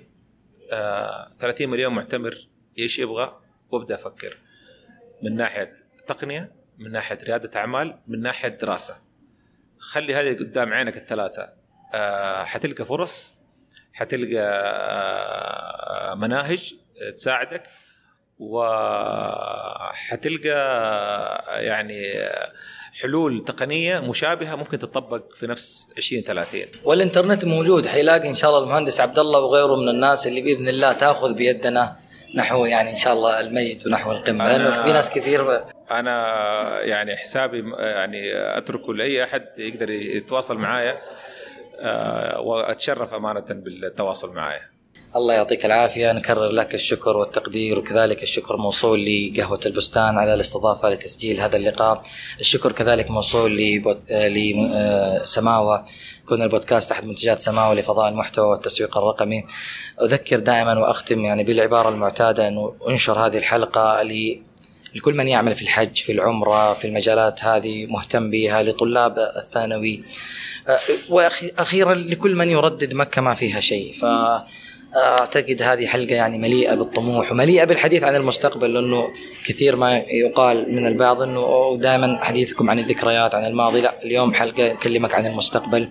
30 مليون معتمر إيش يبغى وابدأ أفكر من ناحية تقنية من ناحية ريادة أعمال من ناحية دراسة. خلي هذه قدام عينك الثلاثة. آه حتلقى فرص حتلقى آه مناهج تساعدك وحتلقى آه، يعني حلول تقنية مشابهة ممكن تطبق في نفس 20 30 والإنترنت موجود حيلاقي إن شاء الله المهندس عبد الله وغيره من الناس اللي بإذن الله تأخذ بيدنا. نحو يعني إن شاء الله المجد ونحو القمة. لأنه في ناس كثير أنا يعني حسابي يعني أتركه لأي أحد يقدر يتواصل معايا آه، وأتشرف أمانة بالتواصل معايا. الله يعطيك العافية. نكرر لك الشكر والتقدير وكذلك الشكر موصول لقهوة البستان على الاستضافة لتسجيل هذا اللقاء. الشكر كذلك موصول لسماوة كون البودكاست أحد منتجات سماوة لفضاء المحتوى والتسويق الرقمي. أذكر دائما وأختم يعني بالعبارة المعتادة أنه أنشر هذه الحلقة لكل من يعمل في الحج في العمرة في المجالات هذه مهتم بها لطلاب الثانوي. وأخيرا لكل من يردد مكة ما فيها شيء. ف أعتقد هذه حلقة يعني مليئة بالطموح ومليئة بالحديث عن المستقبل لأنه كثير ما يقال من البعض إنه دائما حديثكم عن الذكريات عن الماضي لا اليوم حلقة اكلمك عن المستقبل.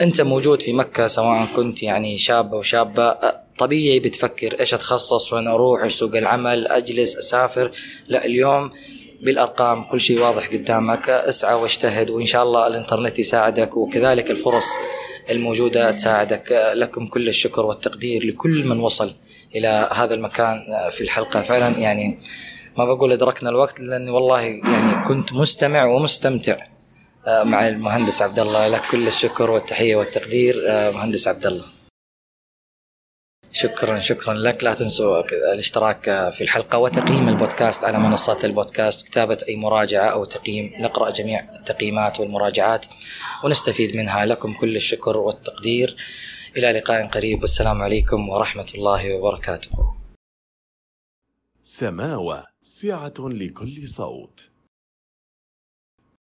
أنت موجود في مكة سواء كنت يعني شاب أو شابة طبيعي بتفكر إيش أتخصص وين أروح سوق العمل أجلس أسافر. لا اليوم بالأرقام كل شيء واضح قدامك. اسعى واجتهد وإن شاء الله الإنترنت يساعدك وكذلك الفرص الموجودة تساعدك. لكم كل الشكر والتقدير لكل من وصل إلى هذا المكان في الحلقة. فعلا يعني ما بقول أدركنا الوقت لأني والله يعني كنت مستمع ومستمتع مع المهندس عبد الله. لك كل الشكر والتحية والتقدير مهندس عبد الله. شكرا شكرا لك. لا تنسوا الاشتراك في الحلقة وتقييم البودكاست على منصات البودكاست كتابة أي مراجعة أو تقييم. نقرأ جميع التقييمات والمراجعات ونستفيد منها. لكم كل الشكر والتقدير. إلى لقاء قريب. والسلام عليكم ورحمة الله وبركاته. سماوة سعة لكل صوت.